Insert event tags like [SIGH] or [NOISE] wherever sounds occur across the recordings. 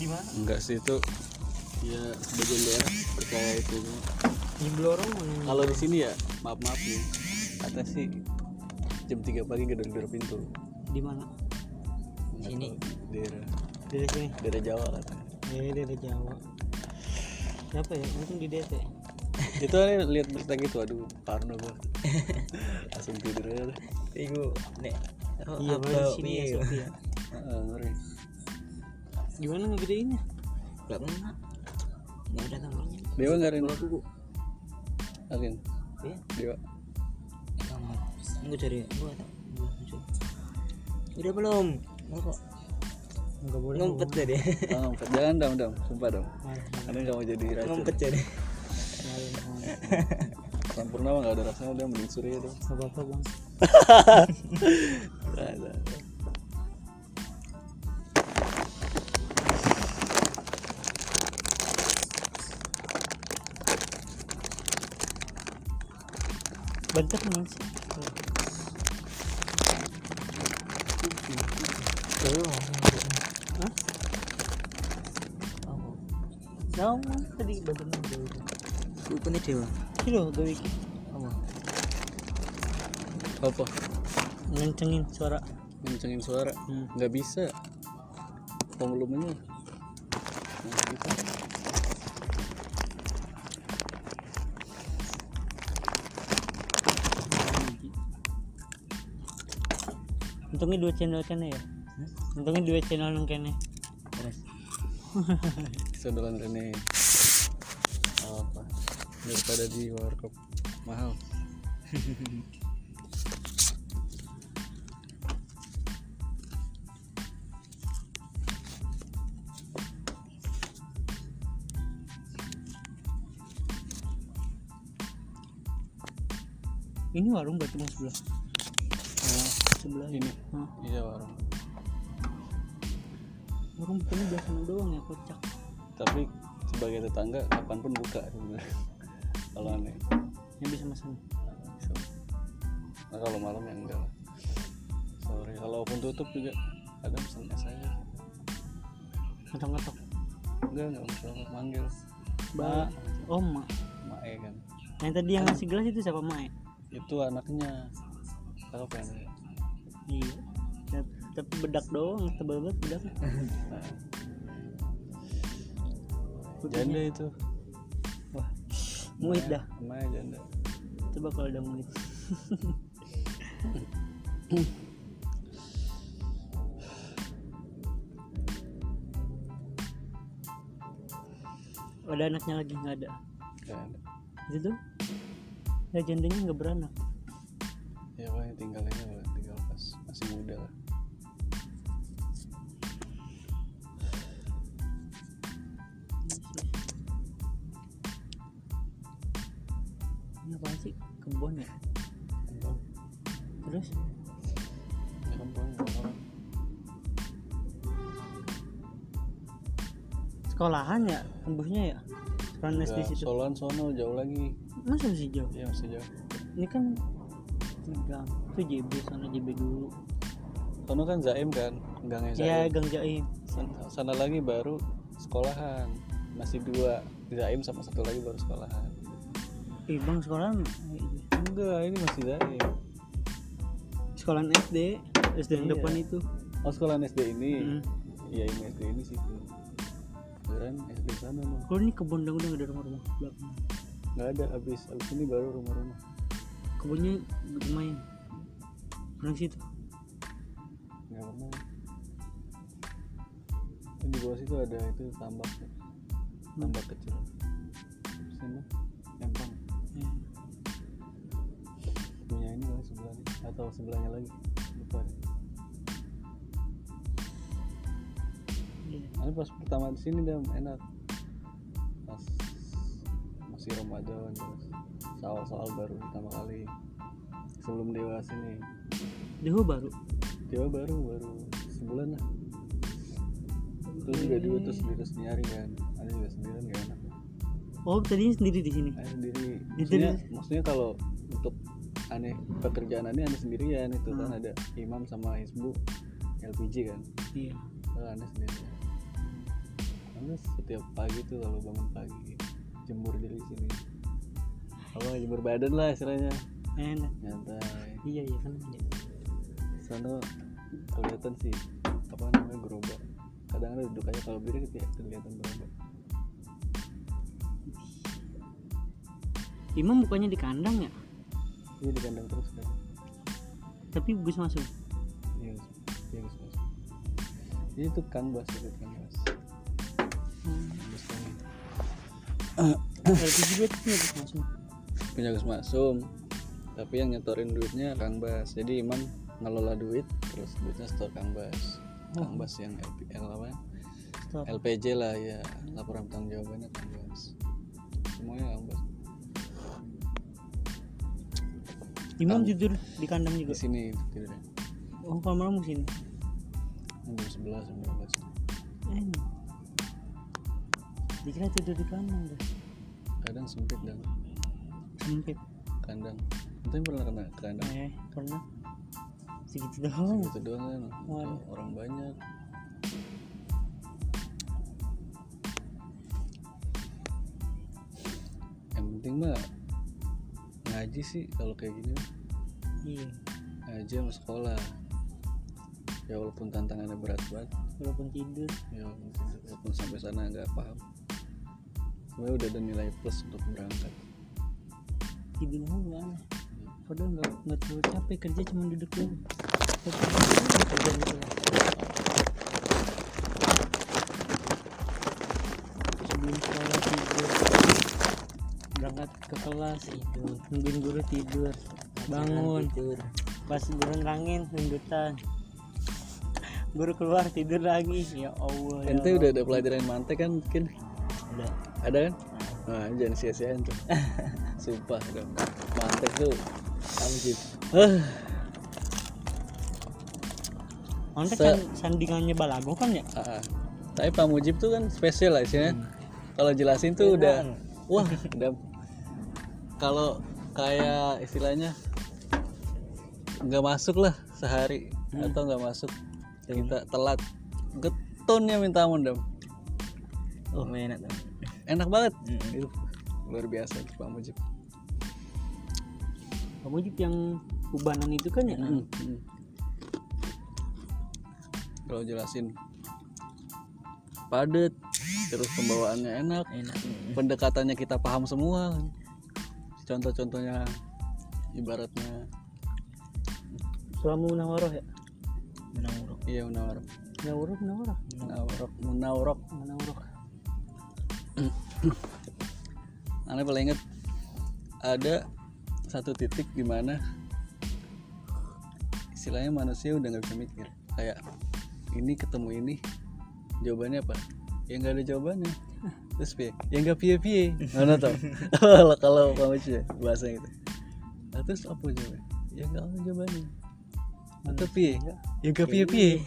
di mana enggak sih itu ya sebagian daerah percaya itu. Di Blorong kalau di sini ya maaf maaf nih kata sih jam 3 pagi gedor-gedor pintu. Di mana? Sini? daerah. Dari sini. Daerah Jawa katanya ya dari Jawa. Siapa ya? Untung di DT [LAUGHS] itu ada lihat berita gitu aduh parno gua. [LAUGHS] Langsung tidur aja deh. Iku nek. Iya apa, di sini ya? Sophia. [LAUGHS] Heeh, ngeri gimana ngegedeinnya Gak pernah. Gak ada nomornya. dewa nggak Rin? Buku. Arin Iya. dewa Kamu. Aku cari gua tak. Gua cari. Udah belum? Ngapa? nggak boleh Ngumpet tadi. oh, ngumpet. jangan dam dam sumpah dam ngomong. karena nggak mau jadi racun Ngumpet jadi. Malu, malu. campur nama nggak ada rasanya udah mending surya dong Nggak apa-apa bang [LAUGHS] [LAUGHS] Oh. Tadi dewa. Kilo gawe iki Apa? apa ngencengin suara ngencengin suara Hmm. nggak bisa volumenya untungnya dua channel kene ya? Untungnya dua channel nang kene. Terus. [LAUGHS] Sondolan Rene. Apa? Daripada di warkop. Mahal. Ini warung berarti mas sebelah sebelah ini Hah, iya warung. Warung betulnya biasa doang ya kocak. Tapi sebagai tetangga kapan pun buka sebenarnya. [LAUGHS] Kalau aneh. Yang bisa pesan bisa. nah kalau malam ya enggak lah. Sorry. Kalaupun tutup juga kadang pesan es aja. Ngetok-ngetok. Enggak enggak masalah manggil. Mbak. oh mak. Mak e kan. Yang tadi yang ngasih gelas itu siapa mak itu anaknya. Tahu kan iya. Ya, tapi bedak doang tebal banget bedak. Janda itu. Wah muit dah. Namanya janda. Coba kalau udah muit. [LAUGHS] Ada anaknya lagi nggak ada. Nggak ada. Itu tuh? Ya jandanya nggak beranak. Ya paling tinggal muda. Lah ini apa sih? Kebun ya? Kembang terus? Ya orang sekolahan ya tembusnya ya? Sekolahan SD Nggak, situ? Soloan sono jauh lagi. Masa masih jauh? Ya masih jauh. Ini kan gang itu JB sana JB dulu sono kan Zaim kan gangnya Zaim. Ya Gang Jaim San- sana lagi baru sekolahan. Masih dua Zaim sama satu lagi baru sekolahan. Eh bang sekolahan? Enggak ini masih Zaim. Sekolahan SD SD yang Iya. depan itu. Oh sekolahan SD ini? Hmm. iya ini SD ini sih. Keren SD sana mah kalau ini kebun udah nggak ada rumah-rumah belakang. Ada abis abis ini baru rumah-rumah. Kebunnya lumayan. Pernah situ nggak pernah ini di bawah situ ada itu tambak tambak kecil. Sini empang. Ya. punya ini kali sebelahnya atau sebelahnya lagi. Lupa deh. Ini pas pertama di sini dam. Enak. Pas masih Ramadan terus soal-soal baru pertama kali sebelum dewa sini Dewa baru dewa baru baru sebulan lah. Terus juga dulu terus terus nyari kan. Ada juga sendirian gak enak. Oh tadinya sendiri di sini? Ada sendiri. Itu maksudnya maksudnya kalau untuk aneh pekerjaan aneh aneh sendirian. Itu kan Hmm. ada imam sama hisbu LPG kan. Iya. Kalau aneh sendirian Terus setiap pagi tuh kalau bangun pagi jemur dari sini. Apa jemur badan lah istilahnya. Enak. Nyantai. Iya iya kan. iya. Sana kelihatan sih apa namanya gerobak. Kadang ada duduk aja kalau berdiri kayak kelihatan gerobak. Imam bukannya di kandang ya? Ini di kandang terus kan tapi Gus masuk? Iya iya Gus Mas. ini tuh kang bas itu kang bas hmm. Gus Tony. LPG juga punya Gus masuk? Punya Gus Masum tapi yang nyetorin duitnya Kang Bas jadi Imam ngelola duit terus duitnya store Kang Bas. Kang Bas yang LPL apa? Stop. LPJ lah ya laporan tanggung jawabannya Kang Bas. Semuanya Kang Bas. Imam tidur di kandang juga? Di sini tidurnya oh kalau malam di sini? Jam sebelas jam dua belas. Enak dikira tidur di kandang dah kadang sempit dan sempit. Kandang. Itu pernah kena ke kandang. Eh pernah segitu doang. gitu doang kan Waduh. orang banyak. Yang penting mah ngaji sih kalau kayak gini. Iya. Ngaji sama sekolah. Ya walaupun tantangannya berat banget. Walaupun tidur. Ya walaupun, walaupun sampai sana nggak paham. Sebenarnya udah ada nilai plus untuk berangkat. Tidur mulu padahal nggak nggak terlalu capek kerja cuma duduk doang. Kerja gitu lah sebelum sekolah tidur berangkat ke kelas itu nungguin guru tidur. Bangun. Tidur. Pas guru nerangin rundutan guru keluar tidur lagi. Ya Allah ya ente udah ada pelajaran mantek kan mungkin udah. Ada kan? Nah jangan sia-siain tuh. [LAUGHS] Sumpah dong. Mantek tuh anjir ah Mantek Se- kan sandingannya balago kan ya? Ah, ah. tapi Pak Mujib tuh kan spesial lah istilahnya kalau jelasin tuh udah [LAUGHS] wah udah kalau kayak istilahnya nggak masuk lah sehari atau nggak masuk. Kita telat. Getonnya minta ampun dam oh enak enak banget. Itu luar biasa Pak Mujib kamu yang ubanan itu kan ya? Mm, mm. kalau jelasin. Padet terus pembawaannya enak. Enak Mm. pendekatannya kita paham semua. Contoh-contohnya ibaratnya. Selama munawaroh ya? Menang iya munawarok munawaroh munawaroh munawarok munawarok munawaroh aneh paling inget ada satu titik di mana istilahnya manusia udah nggak bisa mikir. Kayak ini ketemu ini jawabannya apa? Ya nggak ada jawabannya. Terus piye? Ya nggak piye piye mana tau kalau kalau kamu sih bahasa gitu. Nah, terus apa jawabannya? Ya nggak ada jawabannya. Atau piye? Ya nggak piye piye [LAUGHS]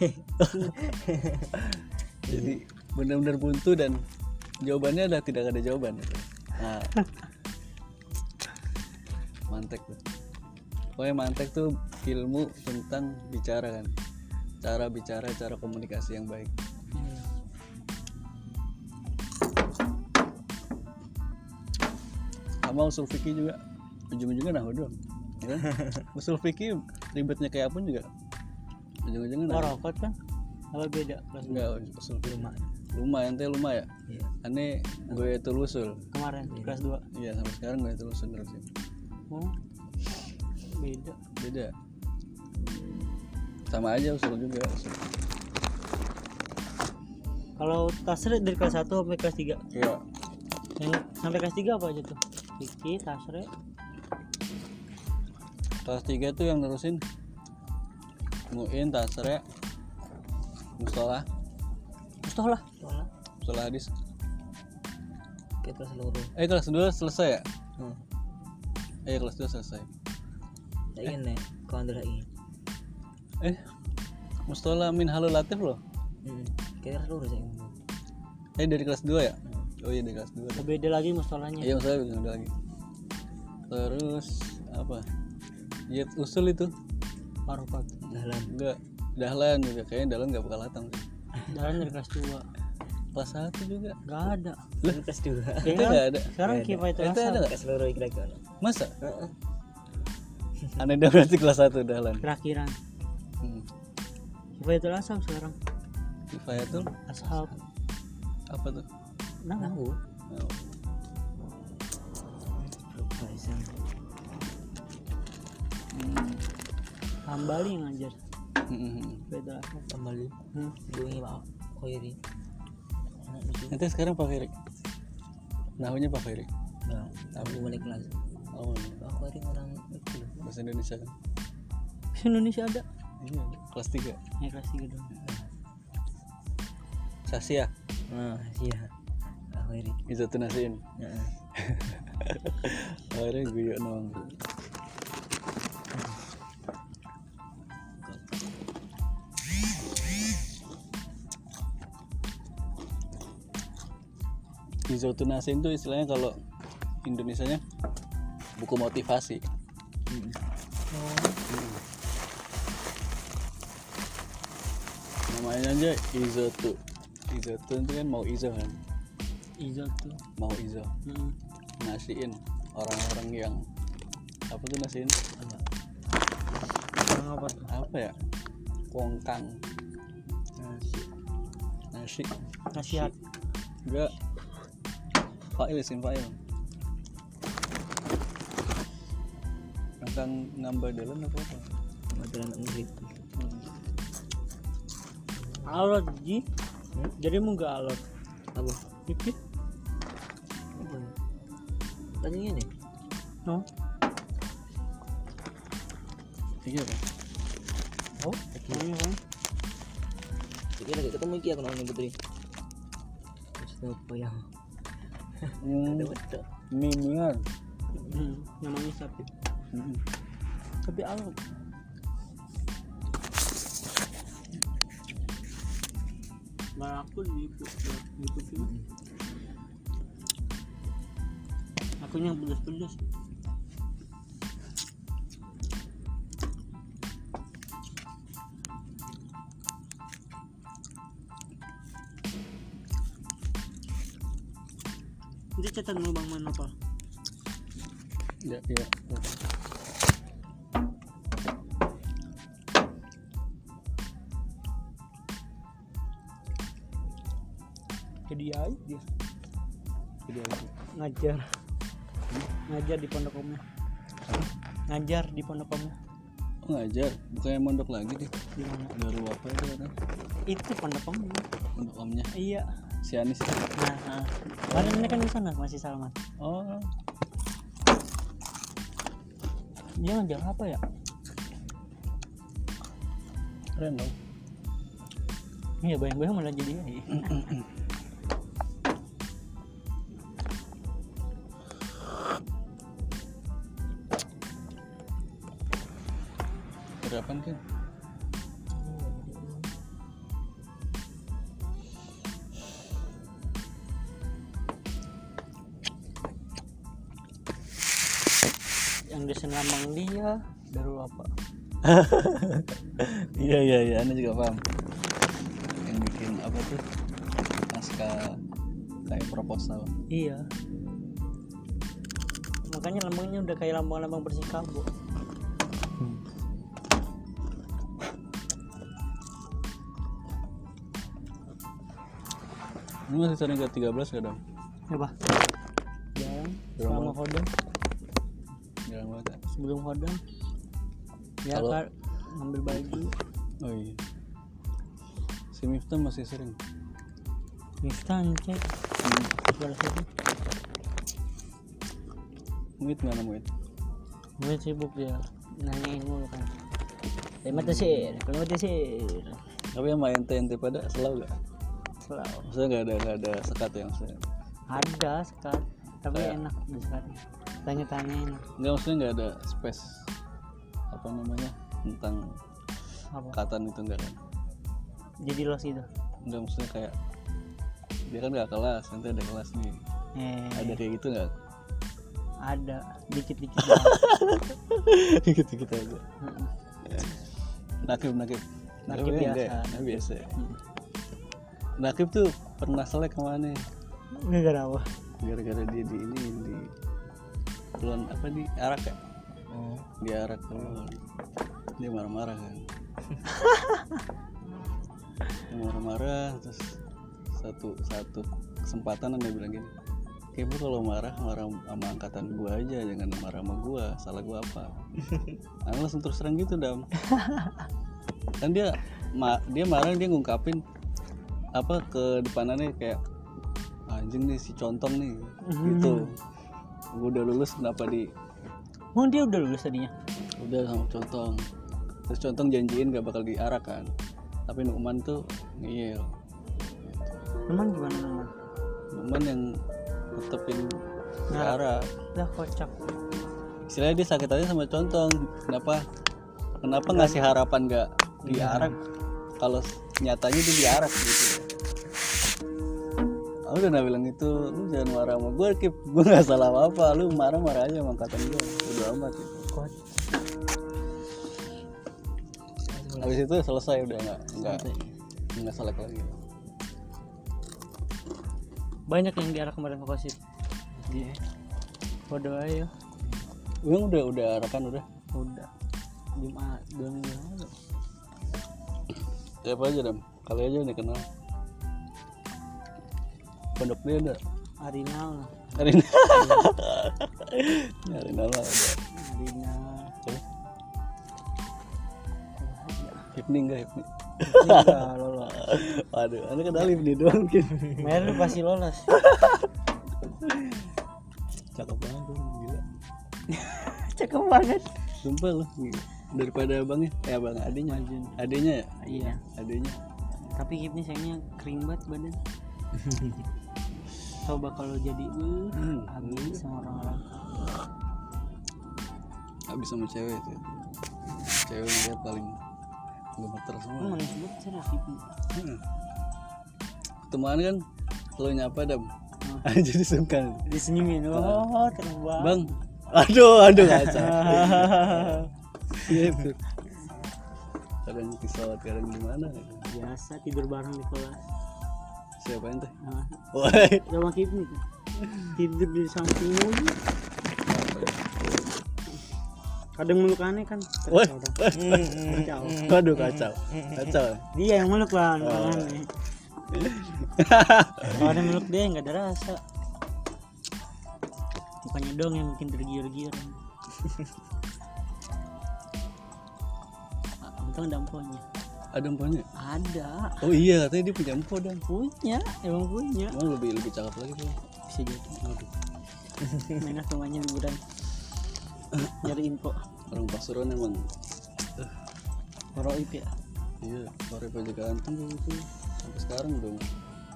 jadi benar-benar buntu dan jawabannya adalah tidak ada jawaban. Nah, mantek tuh. Pokoknya mantek tuh ilmu tentang bicara kan. Cara bicara cara komunikasi yang baik. Sama usul fikih juga. Ujung-ujungnya nah doang ya kan? [LAUGHS] usul fikih ribetnya kayak apa juga. Ujung-ujungnya nah Warokot kan? Apa beda? Enggak usul fikih. Rumah lumayan teh lumayan iya. Aneh gue itu usul. Kemarin kelas 2 iya sampai sekarang gue itu usul terusin oh beda. Beda. Sama aja usul juga. Usul. kalau tasre dari kelas 1 sampai kelas 3 iya. Yang sampai kelas 3 apa aja tuh? Fikih, tasre kelas 3 tuh yang nerusin. Muin tasre mustola mustolah. Soalnya mustola hadis. Kita seluruh. Eh kelas 2 selesai ya? Hmm. Eh kelas 2 selesai. Ingin nih kau ada lagi. Eh mustola min halul latif loh. Hmm. kita seluruh saya ngomong eh dari kelas 2 ya? Oh iya dari kelas 2 beda lagi mustolahnya iya mustola udah lagi. Terus apa? Ya usul itu? Warokot dalam enggak. Dahlan juga. Kayaknya dahlan nggak bakal datang sih. Jalan dari kelas 2 kelas satu juga. Nggak ada. Kan kelas dua. Itu nggak ada. sekarang kipa itu Itu ada nggak? seluruh kira-kira masa? Heeh. aneh dah berarti kelas satu dah lan. Terakhiran hmm. kipa itu asam sekarang? Kifayatul ashab. Apa tuh? Nah. Tahu Oh. Faisal Hmm. hambali ngajar Hmm. itu asam kembali hmm. Khairi anak lucu nanti sekarang Pak Ferry. Nahunya Pak Ferry. Nah aku balik kelas oh Pak Khairi orang itu bahasa Indonesia kan? Bahasa Indonesia ada? Iya ada. kelas tiga. Ya kelas tiga dong. Sasia. Nah iya Pak Khairi Izatun Nasin Heeh. [LAUGHS] akhirnya gue nong Izatun Nasin tuh istilahnya kalau Indonesianya buku motivasi. Mm. namanya aja Izotu. Izotu itu kan mau Izo kan? Izo tuh mau Izo. Hmm. nasiin orang-orang yang apa tuh nasiin? Apa? Orang apa tuh? apa ya? Kongkang Nasi. nasi. Nasihat. Enggak fa'il isim fa'il kongkang nambah dalam apa apa Mata anak murid. alot ji Hmm? jadi mau nggak alot Apa? pipit Apa? Tanya ini. no iya kan oh namanya kan Jadi lagi ketemu iki aku nanya putri. Terus apa ya? Hmm, betul. mimian hmm. namanya sapi hmm. tapi alot Malah aku di YouTube. Aku yang pedas-pedas. Jadi catat mau bang mana apa? ya iya. Jadi aja. Dia jadi apa ngajar. Ngajar di pondok omnya. Ngajar di pondok omnya. Oh, ngajar? Bukannya mondok lagi deh. Di mana baru apa itu kan itu pondok omnya. Mondok omnya. Iya si Anis. Nah, nah. kemarin ini kan di sana masih Salman. Oh. Dia ngajar apa ya? Keren dong. Iya bayang-bayang malah jadi ya [CLEARS THROAT] iya. Makanya lambangnya udah kayak lambang-lambang bersih kabut ini masih sering ke 13 gak dong apa? Jarang. Selama hodang jarang banget ya? sebelum hodang ya Kalau- kan ngambil baju. Oh iya. Si Miftah masih sering. Miftah cek Muit mana Muit Mungkin sibuk dia nanyain mulu kan Terima kasih, terima kasih. tapi yang main TNT pada selalu gak Selalu maksudnya gak ada gak ada sekat yang maksudnya ada sekat, tapi Kayak- enak sekat. Tanya-tanyain nggak maksudnya nggak ada space apa namanya tentang apa? katan itu enggak kan Jadi los itu. nggak maksudnya kayak dia kan nggak kelas nanti ada kelas nih Eh, ada kayak gitu nggak ada dikit-dikit. [LAUGHS] dikit dikit aja Heeh. nakib nakib Nakib ya, enggak biasa. ya? Nah, biasa ya. Hmm. Nakib tuh pernah selek ke mana Gara apa? gara-gara dia di ini di bulan apa di arak ya oh. di arak tuh dia marah-marah kan [LAUGHS] marah-marah terus satu satu kesempatan dia bilang gini kayak lu kalau marah marah sama angkatan gua aja jangan marah sama gua. Salah gua apa? Aku [LAUGHS] langsung terus terang gitu dam. Kan dia ma dia marah dia ngungkapin apa ke depanannya kayak anjing nih si contong nih gitu. Gua udah lulus kenapa di Oh dia udah lulus tadinya? udah sama contong. Terus contong janjiin gak bakal diarak kan. Tapi Nukman tuh ngeyel Teman gimana teman? Nukman yang tetepin Ngarak. diarak Lah kocak. istilahnya dia sakit hati sama contong. Kenapa? Kenapa ngasih harapan gak diarak? Kalau nyatanya dia diarak gitu. Aku udah bilang itu lu jangan marah sama gue kip. Gue nggak salah apa apa lu marah marah aja sama angkatan gue udah amat gitu Kocak. habis itu selesai udah nggak nggak nggak selek lagi Banyak yang diarah kemarin ke Kosit. Iya. Ayo. Emang udah udah arakan udah Udah. Jumat dua minggu lalu. siapa aja dam kali aja nih kenal pondok dia ada Arinal [LAUGHS] lah. Arina Arina lah ada Arinal. Hipni enggak Hipni Enggak waduh anda kenal Hipni doang mungkin Mer pasti lolos. cakep banget tuh gila Cakep banget. sumpah loh daripada abangnya eh abang adenya adenya ya Iya. adenya Tapi nih sayangnya kering banget badan. [LAUGHS] Coba kalau jadi uh, Hmm. habis sama orang-orang. habis sama cewek tuh cewek dia paling gemeter semua sih Kip. Hmm. ketemuan kan lo nyapa dam Hmm. [LAUGHS] jadi sungkan Disenyumin. Oh, terbang. bang aduh aduh ngaca [LAUGHS] iya tuh kadang pisau kadang gimana Biasa tidur bareng di kelas. siapa ente woi sama Kip nih. Tidur di samping. Kadang meluk aneh kan. woi Kacau dah. Kacau. [LAUGHS] waduh kacau kacau Dia yang meluk lah aneh. [LAUGHS] Kalau ada meluk dia nggak ada rasa. Bukannya dong yang bikin tergiur-giur. [LAUGHS] Untung ada emponya. ada empanya Ada. oh iya katanya dia punya empo dam Punya, emang punya. emang lebih lebih cakep lagi tuh Bisa jadi. Main ke rumahnya liburan. Nyari info. orang pasuruan emang. Roib ya. iya sore pajak ganteng tuh. Itu sampai sekarang udah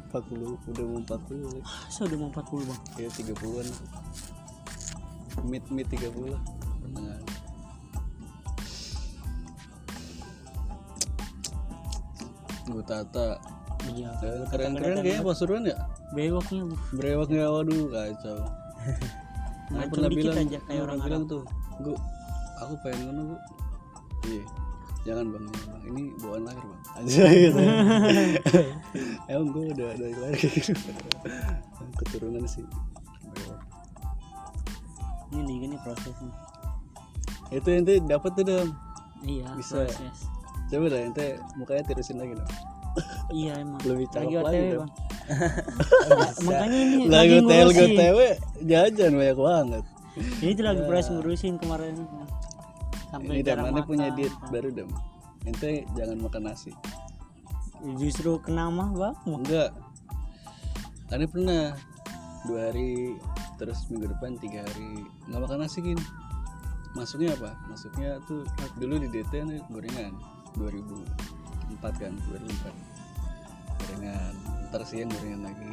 40 udah mau 40 Saya udah mau 40 bang. ya 30-an mid mid 30 lah pertengahan. Gue tata. Iya. Eh, keren-keren kayaknya pasuruan ya? Bewoknya brewoknya waduh kacau [LAUGHS] Nah, pernah dikit bilang, aja kayak orang bilang tuh, gue, aku pengen ngono bu. Iya, jangan bang, bang. Ini bawaan lahir bang. [LAUGHS] Aja gitu. [LAUGHS] Emang gue udah dari lahir gitu. Keturunan sih. Ini nih gini prosesnya. Itu ente dapat tuh dong. Iya. Bisa. Proses. Coba dah ente mukanya tirusin lagi dong. Iya emang. Lebih Lagi cakep lagi OTW dong. bang. [LAUGHS] Makanya ini Lagu lagi tel tewe jajan banyak banget. Ini tuh lagi proses ngurusin kemarin. Sampai Ini dan punya diet baru dong. Ente jangan makan nasi. Justru kena mah bang. Enggak. Ane pernah dua hari terus minggu depan tiga hari nggak makan nasi gin. Masuknya apa? Masuknya tuh dulu di DT nih gorengan 2004 kan 2004 gorengan ntar siang gorengan lagi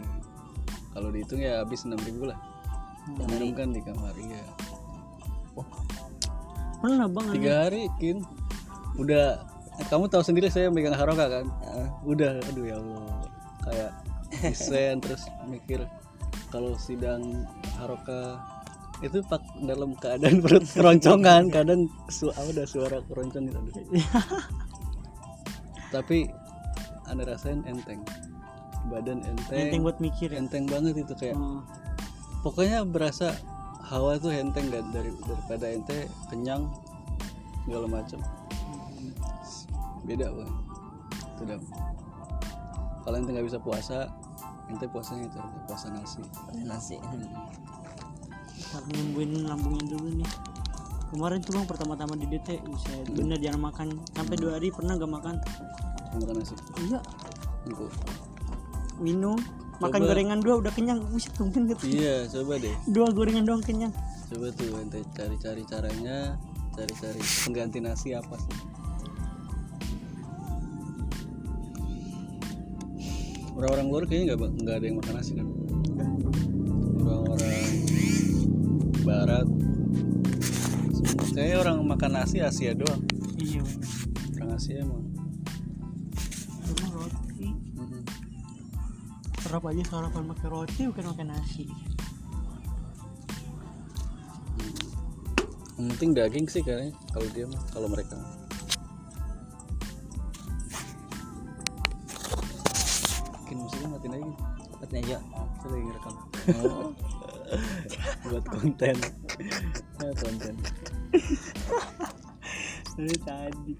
kalau dihitung ya habis 6000 lah minum kan di kamar iya. Pernah bang. tiga hari kin. Udah eh, kamu tahu sendiri saya megang haroka kan? Udah aduh ya allah. Kayak desain [LAUGHS] terus mikir kalau sidang haroka itu pak dalam keadaan perut keroncongan. Kadang su apa ada suara keroncong aduh. [LAUGHS] tapi anda rasain enteng. Badan enteng. Enteng buat mikir ya? Enteng banget itu kayak Oh, pokoknya berasa hawa tuh enteng dan dari daripada ente kenyang segala macam beda bang itu dah kalau ente nggak bisa puasa ente puasanya itu puasa nasi. Nasi. Ntar nyembuhin lambungnya dulu nih. Kemarin tuh bang pertama-tama di DT buset. Bener jangan makan. Sampai dua hari pernah gak makan? Makan nasi? Iya. Minum makan Coba. gorengan dua udah kenyang buset tumben gitu. Iya coba deh. [LAUGHS] Dua gorengan doang kenyang. Coba tuh ente cari-cari caranya cari-cari pengganti nasi apa sih? Orang-orang luar kayaknya nggak nggak ada yang makan nasi kan? Orang-orang barat. Semua kayaknya orang makan nasi Asia doang. Iya orang Asia emang. Cuma roti serap aja sarapan pakai roti bukan makan nasi. Yang penting daging sih kayaknya kalau dia mah kalau mereka mungkin musiknya matiin lagi Tempatnya aja. Saya lagi ngerekam. [LAUGHS] Buat konten. Ya, konten. Dari tadi.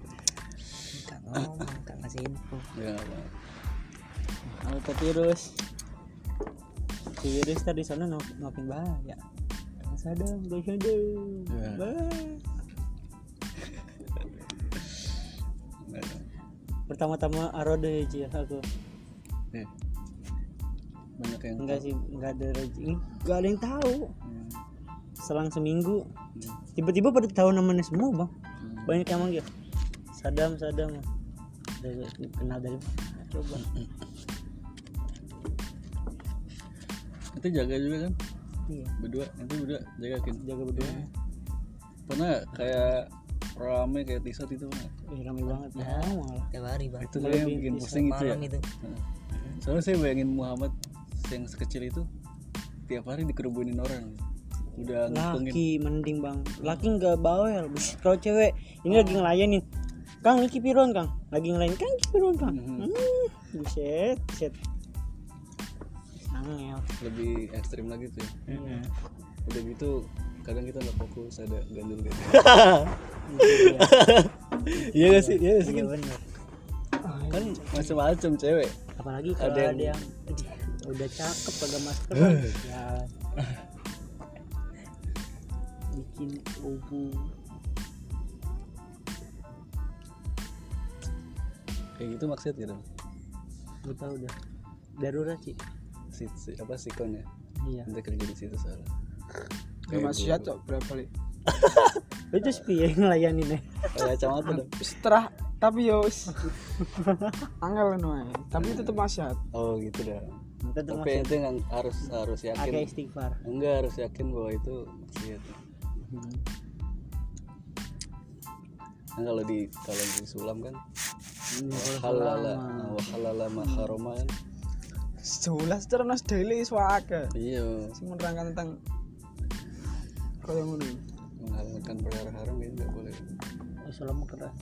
Kak ngomong Kak ngasih info. Ya auto virus. Si virus tadi sana makin bahaya. Gak sadar gak sadar. Ya. Ada. pertama-tama arode aja aku. Eh, banyak yang enggak sih enggak ada rezeki enggak ada yang tahu. Hmm, selang seminggu. Tiba-tiba pada tahu namanya semua bang. Hmm. banyak yang manggil. Sadam Sadam. Kenal dari mana? coba [LAUGHS] nanti jaga juga kan? Iya. Berdua nanti berdua jagakin jaga berdua. Pernah nggak kayak rame kayak t-shirt itu Pak? eh, rame banget. Ya malah. Tiap hari bang. Itu lebih bikin pusing itu ya? itu. Heeh. soalnya saya bayangin Muhammad yang sekecil itu tiap hari dikerubunin orang. Udah ngitungin laki mending bang. Laki nggak bawel. Bus, kalau cewek ini lagi ngelayanin. Kang iki piron kang. Lagi ngelayanin. Kang iki piron kang. Mhm. hmm, buset buset angel lebih ekstrim lagi tuh ya. Iya. udah gitu kadang kita nggak fokus ada gandul gitu. [LAUGHS] Iya gak sih? Iya gak sih iya kan? bener kan macam-macam cewek. Apalagi kalau Ada ada yang- yang, udah cakep pakai masker. Ya [LAUGHS] bikin ubu. Kayak gitu maksud gitu tau udah darurat sih si, si apa sikon ya iya. Nanti kerja di situ salah Cuma siat cok berapa kali. itu sih yang ngelayanin ya? Kayak kacamata dong? Setelah tapi yo angel wae. Tapi tetep masih oh gitu dah. Tapi ente nggak harus harus agak yakin istighfar. Enggak harus yakin bahwa itu maksiat kan kalau di kalau di sulam kan halala wa halala ma harama kan Jelas terus daily swaka. iya Sing menerangkan tentang kaya ngono. menghalalkan perkara haram ya nggak boleh Islam keras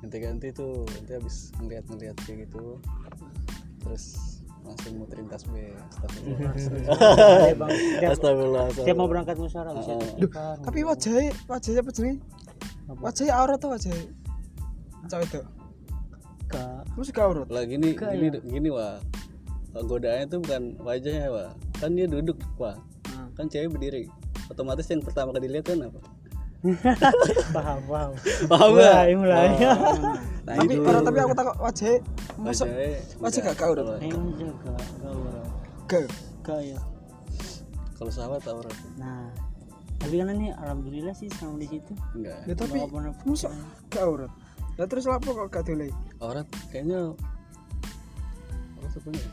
ganti-ganti tuh nanti habis ngeliat-ngeliat kayak gitu terus langsung muterin tasbih astagfirullah [LAUGHS] astagfirullah tiap mau berangkat musyawarah bisa Ah. Tapi wajahnya wajahnya apa? Apa? Wajahnya aurat tuh wajahnya. Cewek itu. Kak, Mesti gak aurat. lah gini Kayak. gini gini wah godaannya tuh bukan wajahnya wah kan dia duduk wah Ah. kan cewek berdiri. Otomatis yang pertama kali dilihat kan apa? [LAUGHS] Paham paham. Paham mulai mulai. [LAUGHS] Tapi orang tapi aku takut wajahnya masuk wajah gak enggak kak enggak Gak. kak ya. Kalau sahabat aurat nah tapi kan ini alhamdulillah sih sama di situ. Enggak. Ya tapi masa gak aurat. Lah terus lapo kok gak doleh? aurat kayaknya apa sebenarnya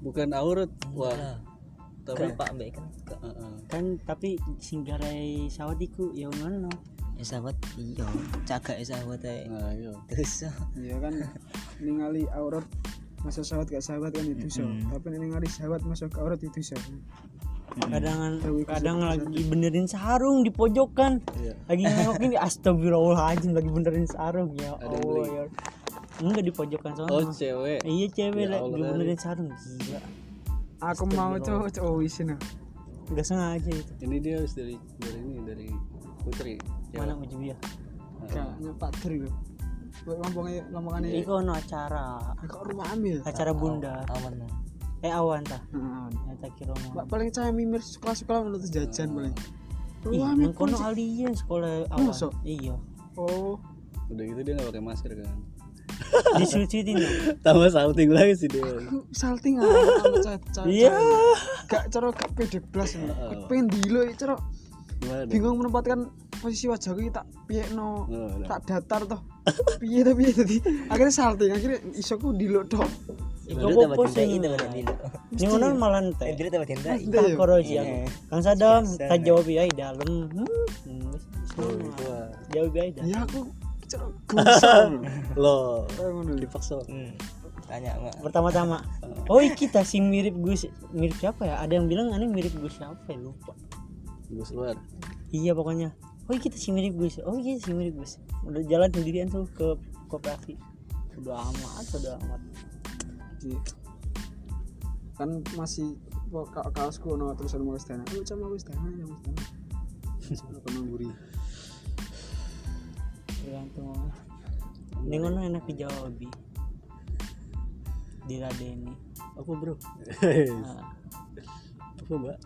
bukan aurat wah Lah, tapi Pak Mbak kan Kak. Heeh. kan tapi singgarai sawat iku ya ngono Ya sahabat iya cagak ya sahabat ae. nah iya Terus Iya kan ningali aurat masa sahabat gak sahabat kan itu so. Tapi nek ningali sahabat masuk ke aurat itu so. Kadang iku kadang lagi benerin sarung di pojokan. Iya. Lagi nengok ini [LAUGHS] astagfirullahaladzim lagi benerin sarung. Ya Ada Allah ya enggak di pojokan sana. Oh cewek. Iya cewek Ya lah. Allah, dibenerin sarung. Gila. Aku mau cowok cowok isin nggak sengaja itu. Ini dia harus dari dari ini dari putri. Mana ujubia? Kayaknya Pak Tri Kok ngomongnya ngomongannya Iku ono acara. Kok rumah ambil? Acara bunda. Aman. Eh awan tah Heeh. nyata kira mau Mbak paling saya mimir sekolah-sekolah menurut jajan paling. Ambil mengkono alien sekolah awan. Masa? iya. Oh. Udah gitu dia nggak pakai masker kan? [LAUGHS] Disucitin dong. [LAUGHS] Tambah salting lagi sih dia. Salting ah iya. Gak cara gak pede blas. Pengen dilo cara gimana dong bingung menempatkan posisi wajahku iki tak piye no tak datar toh. Piye tapi piye tadi akhirnya salting akhirnya isoku dilo tok Sih. Kang Sadam, Biasa. tak jawab ya dalam. Hmm. hmm, wis- wis Oh, ngono. itu ah. Jawab ya dah. ya aku ngono [LAUGHS] dipaksa Hmm. Tanya mak. Pertama-tama. Oh, iki kita sing mirip Gus. Mirip siapa ya? Ada yang bilang aneh mirip Gus siapa ya? Lupa. gus luar Iya pokoknya. Oh, kita sih mirip Gus. Oh, iya sih mirip Gus. Udah jalan sendirian tuh ke koperasi. Udah amat, udah amat. Jadi, kan masih kaosku ono tulisan mau istana oh cuma mau istana ya mau istana aku nangguri Tergantung. Ini ngono enak dijawab. Bi. Diladeni. apa bro Nah, [LAUGHS] apa mbak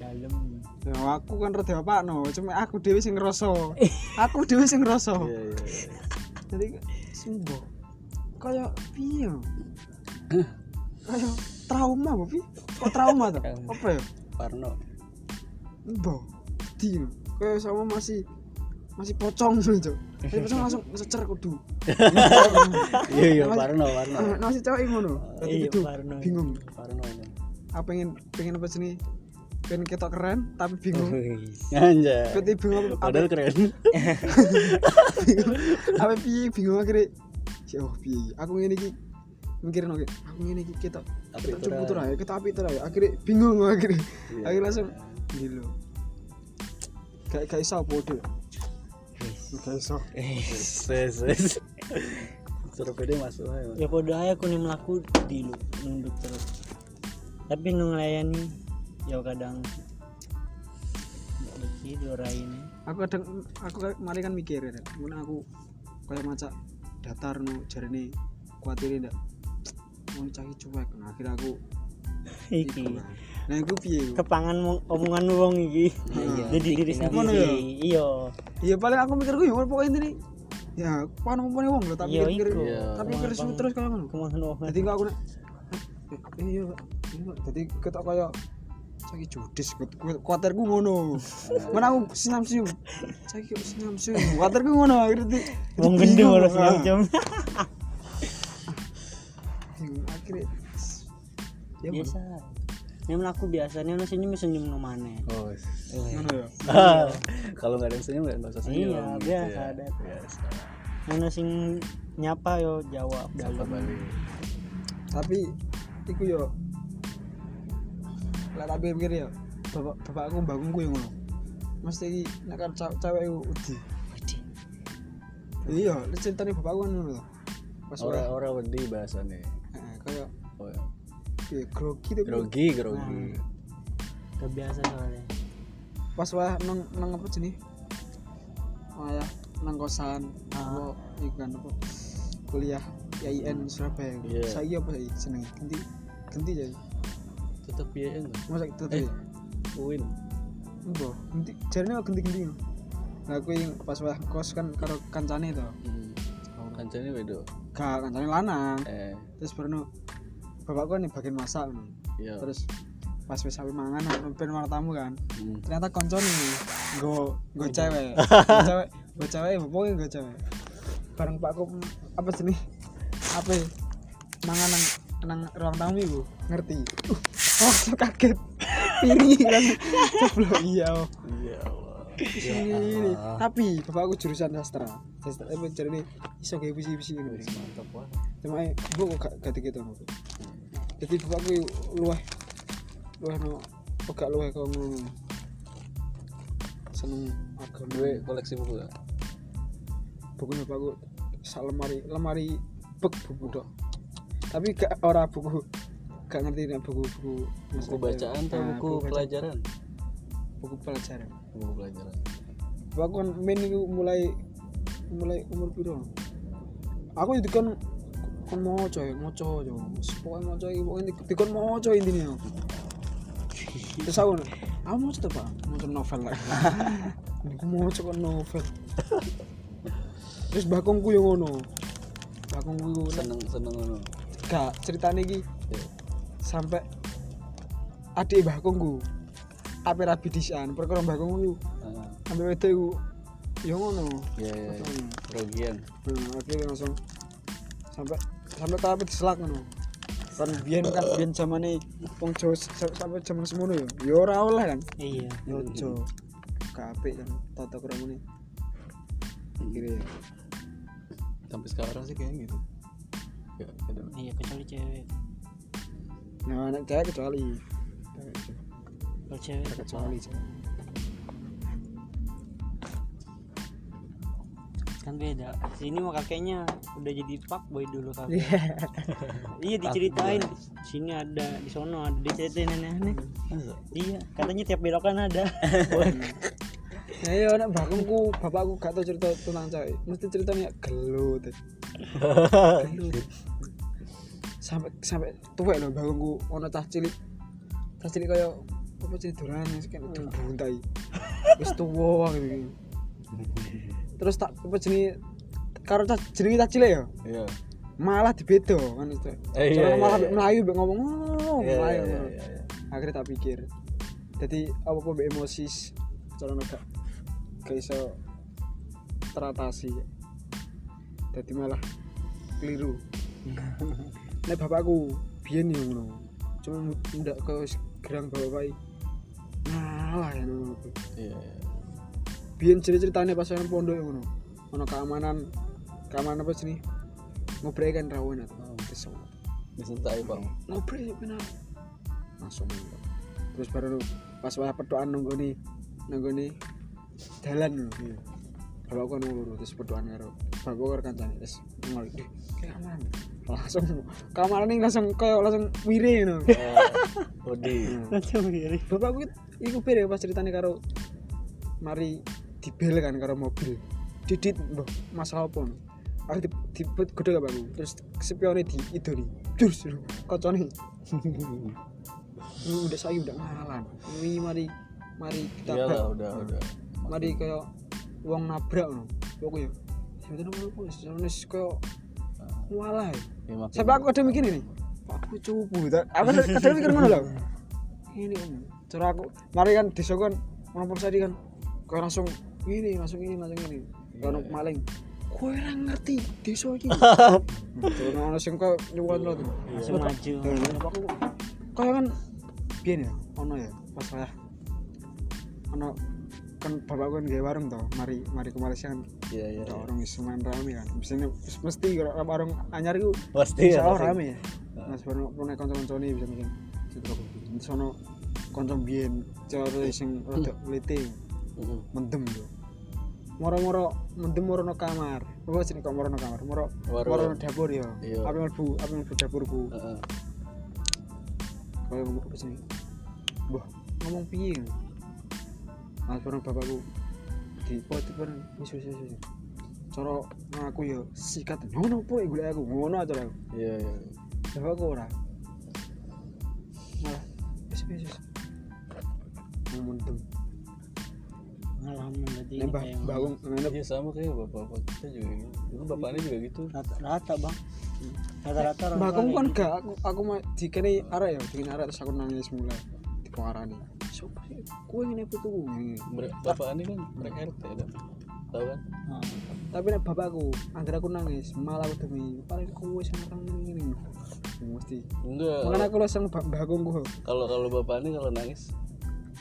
dalam. ya aku kan rada apa no cuma aku dewi sing ngerasa [LAUGHS] aku dewi sing ngerasa iya iya iya. jadi sembuh kayak piye? Kayak trauma apa pi kok trauma tuh apa ya? Parno. Mbah di kayak sama masih masih pocong [LAUGHS] gitu. Tapi pocong langsung secer kudu. Iya iya Parno Parno. [LAUGHS] masih cewek ngono? Iya, Parno. bingung. Parno ini apa pengen pengen apa sini? Pengen ketok keren tapi bingung. Anjay. Berarti bingung padahal keren. [LAUGHS] Piye? Bingung akhirnya ya oh piye aku ngene iki mikirin oke aku ngene iki kita Api kita tuh ya kita api terang ya akhirnya bingung [LAUGHS] akhirnya Iya. akhirnya langsung gila. Gak gak iso bodoh gak iso. Ses suruh pede masuk aja ya podo aja aku nih melaku di lu nunduk terus. Tapi nu ngelayani ya kadang iki dorain. Aku kadang aku kayak kemarin kan mikir ya aku kayak maca datar no jarene kuatir ndak mau cari cuek. Nah akhirnya aku iki. nah aku piye kepangan mo- omongan wong iki. Iya. jadi diri Ngono sendiri. ya? iya. Iya paling aku mikir gue ya pokoknya ini ya pan ngomongnya wong lho tapi Iya, mikir. Iya. tapi mikir terus kayak ngono jadi enggak aku nek eh, iya iya jadi ketok kayak caki judis kuatirku ngono. Mana aku sinam sium caki kok sinam sium kuatirku ngono akhirnya di- wong bingung. ora segala jam akhirnya ya Bang. biasa ini melaku biasa ini senyum senyum no maneh oh ngono ya? [LAUGHS] Kalau nggak ada yang senyum nggak usah senyum. Iya, gitu biasa, ya. ada. biasa. Ono sing nyapa yo jawab dalam balik tapi iku yo lah tapi mikir ya bapak bapakku bangunku yang ngono. Mesti iki nek kan cewek iku udi. Iya lek ceritane bapakku kan ngono lho. pas ora orang-orang wedi bahasannya kayak oh, ya. grogi tapi grogi grogi. Kebiasa soalnya. Pas wah nang nang apa jenis wah nang kosan apa iku kan apa kuliah IAIN Surabaya. Iya. saiki apa saiki seneng ganti ganti jadi tetap ya enggak masa itu Eh. ya Uin Mbah, ganti jarine kok ganti-ganti. Lah aku yang pas wah kos kan karo kancane to. hmm. kancane wedo Gak kancane lanang. eh Terus baru bapakku kan yang bagian masak ngono. iya Terus pas wis sampe mangan marang tamu kan. Hmm. Ternyata koncone nggo [LAUGHS] nggo cewek. Nggo cewek, nggo cewek bapakku nggo cewek. Bareng pakku apa jenis? Apa ya? mangan nang nang ruang tamu iku ngerti. Uh, oh, so kaget. Piring kan. Ceblok. Iya. iya ini. Tapi bapakku jurusan sastra. Sastra apa jadi ini. Iso kayak puisi-puisi gitu mantap wah cuma eh bu kok gak gak gitu no jadi bapakku luah luah no. Gak luah kau ngono. Seneng agama. Gue koleksi buku gak buku bapakku sak lemari lemari bek buku dok tapi gak ora buku gak ngerti nek buku buku buku bacaan atau Nah, buku bacaan. pelajaran? Buku pelajaran. Buku pelajaran. Aku kan main itu mulai mulai umur piro? Aku itu kan kan mau coy mau coy pokoknya mau coy pokoknya dikon mau coy intinya terus aku aku mau coba pak? Mau coba novel lah. [LAUGHS] Aku mau coba novel. Terus bakongku yang ngono. Bakongku yang seneng seneng ngono. Gak ceritanya Ya. Sampai adik bakongku apa rabi disan perkara bakongku Ah, sampai itu iku ya ngono iya. Fotonya. Rogian Nah, akhirnya langsung sampai sampai tahap diselak ngono. Kan biyen kan biyen zamane wong Jawa sampai zaman semono ya. Ya ora oleh kan. iya Ya ojo. Kabeh kan tata kramane. Akhirnya ya. sampai sekarang sih kayak gitu ya ada iya kecuali cewek Nah, anak cewek kecuali kalau cewek kecuali cewek. kan beda sini mah kakeknya udah jadi pak boy dulu kakek iya [LAUGHS] diceritain sini ada di sono ada diceritain aneh-aneh Masa? iya katanya tiap belokan ada [LAUGHS] Ya ya anak bakungku, bapakku gak tau cerita tentang cewek. Mesti ceritanya gelut. [LAUGHS] gelut. Sampai sampai tuwek lho bakungku ono cah cilik. Cah cilik kaya apa sih sih kan buntai. Wis tuwa gitu. Terus tak apa jenis karo cah jenenge cah cilik ya. iya Malah dibedo kan itu. Eh, iya, iya, malah iya. melayu mbek ngomong oh, Iya, melayu. iya, iya, iya. akhirnya tak pikir jadi apa apa emosi cara gak gak iso teratasi jadi malah keliru [LAUGHS] nek bapakku biyen yo ngono. Cuma ndak ke gerang bapak ngalah ya ngono. Iya. Iya. biyen cerita-ceritanya pas nang pondok ngono. Ono keamanan keamanan apa sih ngobrol kan rawan atau kesel disentai bang. Ngobrol ya benar langsung. Terus baru pas wah pedoan nunggu nih nunggu nih jalan lho. Kalau aku nunggu terus pedoan karo bapak karo kancane terus ngol deh kayak aman langsung kamar ini langsung kayak langsung wiri no Odi langsung mirip bapak gue iku beda pas ceritanya karo mari dibel kan karo mobil. Didit mbah masalah apa? Aku di, di gede gak bagus terus spionnya di itu nih jus kocone. Ini [LAUGHS] udah saya udah ngalan. Ini mari mari kita iyalah udah udah. Mari kayak uang nabrak no pokoknya sebetulnya mau apa sebenarnya kayak walah ya, makin- sampai aku kadang mikir ini aku cupu tak aku [LAUGHS] kadang mikir mana loh ini om cara aku mari kan desa kan orang persadi kan kau langsung ini langsung ini langsung ini. Kalau maling. Kau yang ngerti desa ini terus orang sing kau nyuwun tuh langsung maju. Aku kau kan biar ya ono ya pas saya ono kan bapak kan gaya warung toh mari mari ke Malaysia kan. Iya iya ada iya. orang semen rame kan. Biasanya mesti kalau warung anyar itu pasti ya rame ya. Mas baru punya konco-konco nih bisa mungkin di sono konco biyen cara sing rada lete Mm-mm. mendem yo. Moro-moro mendem moro no kamar. Apa sih kok moro no kamar? Moro Moro. no dapur yo. Iya. apa mlebu apa mlebu dapurku. Kaya ngomong apa sih wah ngomong piye mas baru bapakku di pot itu wis wis wis wis. cara ngaku yo sikat ngono po golek aku ngono aja aku iya iya Coba aku ora. Malah wis wis. Momentum. pengalaman berarti Nek mbah kayak mbah Wong nganep Iya sama kayak bapak-bapak kita juga gitu. Dulu bapaknya juga gitu. rata-rata bang rata-rata orang mbah tua kan gak aku aku mah dikene arek ya, dikene arek terus aku nangis mulai dipengarani. Sopo sih? Kowe ngene putu ngene. Ber- Bapak ini kan mereka RT kan. Tahu kan? Nah, Tapi nek bapakku, angger aku nangis, malah aku demi paling sing nang ngene. Mesti. Enggak. Makanya aku langsung mbah mbahku Kalau kalau bapak ini kalau nangis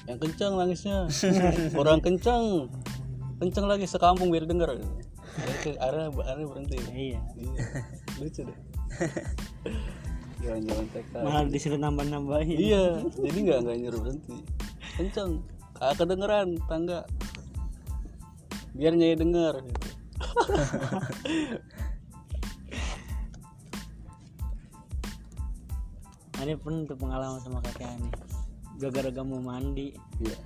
yang kencang nangisnya. [LAUGHS] Kurang kencang. Kencang lagi sekampung biar dengar. Arah arah berhenti. iya Iya. Lucu deh. [LAUGHS] Jalan-jalan TK. malah disuruh nambah-nambahin Iya, jadi nggak nggak nyuruh berhenti kenceng. Kagak kedengeran tangga. Biar nyai denger. [LAUGHS] Ini pun untuk pengalaman sama kakek ini. Gara-gara kamu mandi. Yeah.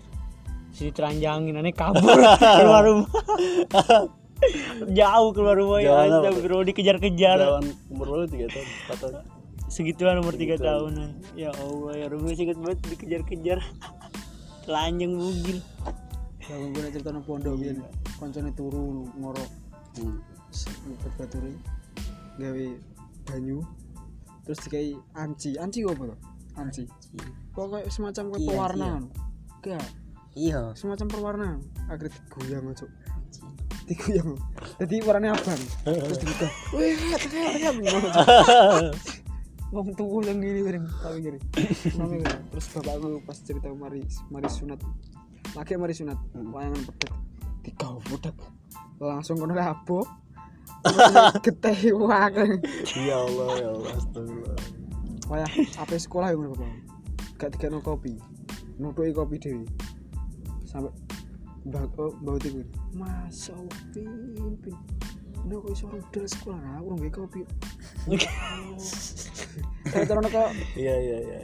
si teranjangin kabur [LAUGHS] keluar rumah. [LAUGHS] Jauh keluar rumah ya bro dikejar-kejar. Umur lo tiga tahun empat tahun. Segituan umur tiga tahun. ya Allah ya rumah singkat banget dikejar-kejar telanjang bugil. Kalau gue cerita nang pondok biyen koncone turu ngoro hmm. baturi gawe banyu. Terus dikai anci. Anci kok apa tuh anci. Pokoknya semacam kayak Iya, pewarna enggak iya. Semacam perwarna akhirnya digoyang aja. Digoyang jadi warnanya abang. Terus dibuka [LAUGHS] wih tekan tekan [LAUGHS] ngomong tuh yang gini gini tapi gini Mami gini. terus bapakku pas cerita mari mari sunat. Laki mari sunat wayangan pedet. Dikau budak langsung kono labo geteh [LAUGHS] wae ya Allah ya Allah astagfirullah. Wayah apa sekolah yang bapak? Gak dikano kopi. Nutuki kopi dewi. Sampai bau oh, bau tikur masa Allah pin pin. Nah, kok iso rudal sekolah? Aku nggak kopi. Saya taruh kok iya iya iya.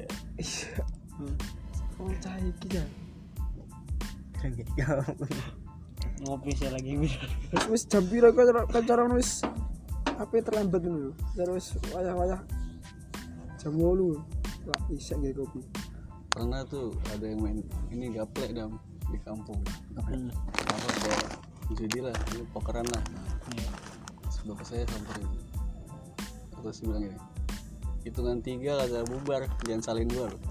Oh, cah iki ya. ngopi saya lagi Wis jam piro kok cara- kok cara wis apa terlambat ngono. Cara wis wayah-wayah jam 8. Lah isek nggak kopi. pernah tuh ada yang main ini gaplek dam di kampung apa ada jadi lah ini pokeran lah Terus bapak saya samperin terus bilang gini hitungan tiga kagak bubar jangan salin gua loh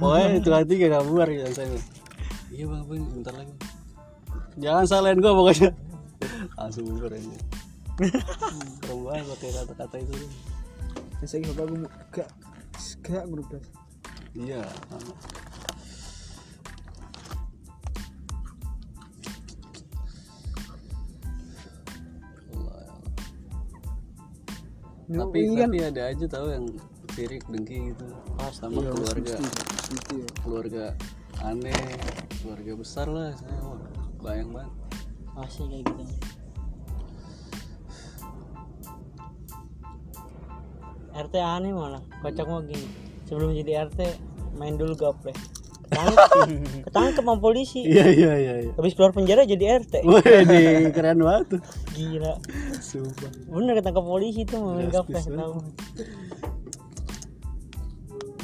pokoknya hitungan tiga gak bubar jangan salin iya bang bang bentar lagi jangan salin gua pokoknya. Langsung bubar aja keren banget pakai kata-kata itu. Wis saiki bapakku gak gak blas. iya Tapi kan tapi ada aja tahu yang sirik dengki gitu. Sama Iya, keluarga. gitu ya. keluarga aneh keluarga besar lah saya wah, bayang banget. Masih kayak gitu. RT aneh malah kocak mau gini. Sebelum jadi RT main dulu gaplek ketangkep ketangkep sama polisi. Iya iya iya iya. Habis keluar penjara jadi RT Wih, keren banget tuh. Gila. Sumpah. Bener ketangkep polisi tuh gaplek tahu.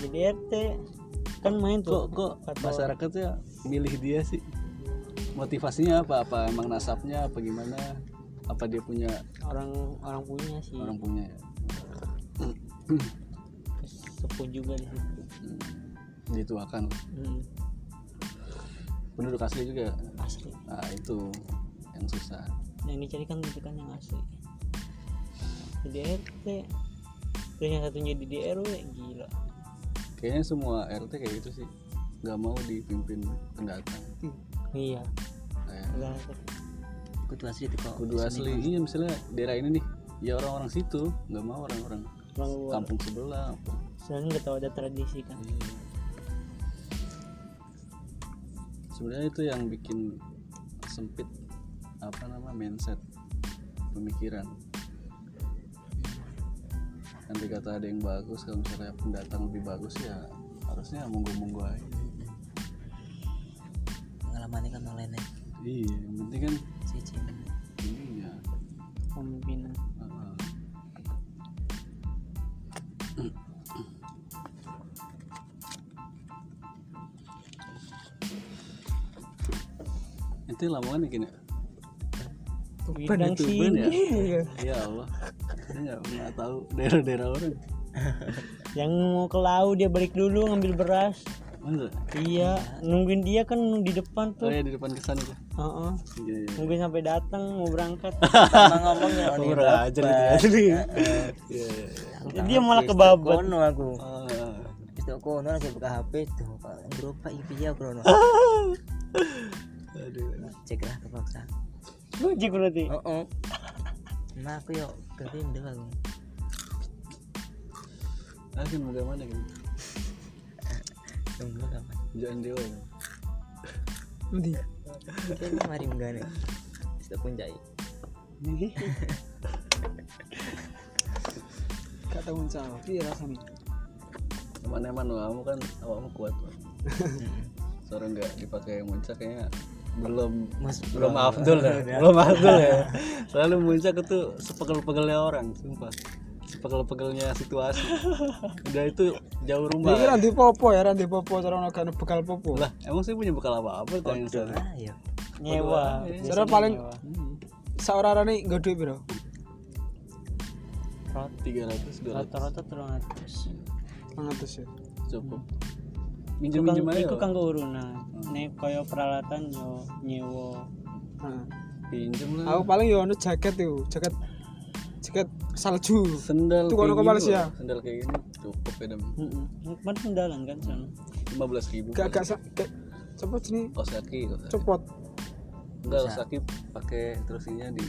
Jadi RT kan main tuh. Kok kok Kata- masyarakatnya milih dia sih? Motivasinya apa? Apa emang nasabnya? Apa gimana? Apa dia punya orang orang punya sih. Orang punya ya? Sepuh juga di situ dituakan. Hmm, penduduk asli juga. Asli. Nah itu yang susah. Yang dicari kan itu kan yang asli. Jadi RT terus yang satu jadi di RW gila. Kayaknya semua RT kayak gitu sih. Nggak mau dipimpin pendatang. Iya. Kayak kudu asli tuh kok. Kudu asli. Iya misalnya daerah ini nih ya orang-orang situ. Nggak mau orang-orang kampung sebelah. Apa. soalnya nggak tahu ada tradisi kan sebenarnya itu yang bikin sempit apa nama mindset pemikiran. Nanti kata ada yang bagus kalau misalnya pendatang lebih bagus ya harusnya monggo monggo aja pengalamannya kan lainnya iya yang penting kan si Cina. Ininya pemimpinan uh, itu lamongan ya gini Tuban ya? sini? Ya? Allah. Saya nggak nggak tahu daerah-daerah orang. [LAUGHS] Yang mau ke laut dia balik dulu ngambil beras. Masa iya nungguin dia kan di depan oh tuh ya di depan kesan itu Heeh. iya iya. Nungguin sampai datang mau berangkat. [LAUGHS] Sama ngomongnya oh, Kurang ajar gitu ya. Iya, iya, iya. dia malah kebabat. Kono aku. Ah, itu kono lagi buka HP tuh pak. Grup pak iya kono [LAUGHS] aduh. Cek lah terpaksa Gojek berarti? Oh oh. Nah aku yuk ke Indo aku. Ah kan bagaimana kan? Tunggu kapan jangan dewa ya. Nanti. Kayaknya mari enggak nih. Kita pun jai gak tanggung jawab iya rasanya Eman-eman kamu kan awakmu kuat Bang. Soalnya nggak dipakai muncak kayaknya belum. Mas, belum afdol ya? [LAUGHS] Belum afdol ya? Selalu muncak itu sepegel-pegelnya orang sumpah. Sepegel-pegelnya situasi. Udah itu jauh rumah. Ini di popo ya ranti popo cara gak bekal popo. Lah emang sih punya bekal apa apa tanya saya ah ya nyewa. Cara paling seorang nih gak duit bro? Tiga ratus dua ratus. Rata-rata terus ratus ya. Cukup minjem minjem kang aja iku kanggo urunan nek koyo peralatan yo nyewa. Heeh. pinjem lah. aku paling yo ono jaket itu jaket jaket salju. Sendal Itu kalau ke Malaysia. gini, sendal kayak gini cukup ya dem. Heeh kemarin pendalan kan sana lima belas ribu gak gak sa- gak cepet sini. Osaki cepot enggak Osaki pakai terus ininya di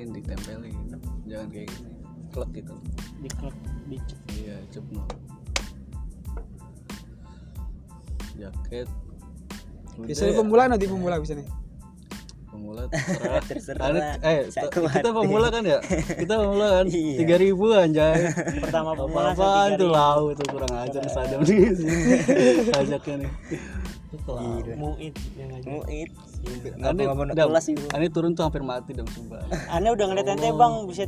ini ditempelin. Jangan kayak gini. Klek gitu. Di di iya cep jaket. Biasanya pemula nanti pemula bisa nih. Pemula [LAUGHS] terserah. Terserah. Ane- eh kita pemula kan ya? Kita pemula kan? [LAUGHS] Iya. tiga ribu anjay. Pertama apa pemula apaan tuh? lau tuh kurang ajar sadam di sini ajaknya nih. Muid yang aja. Muit Ane, Dam, kelas itu Ane turun tuh hampir mati dam sumpah. Aneh udah ngeliat ente bang. Bisa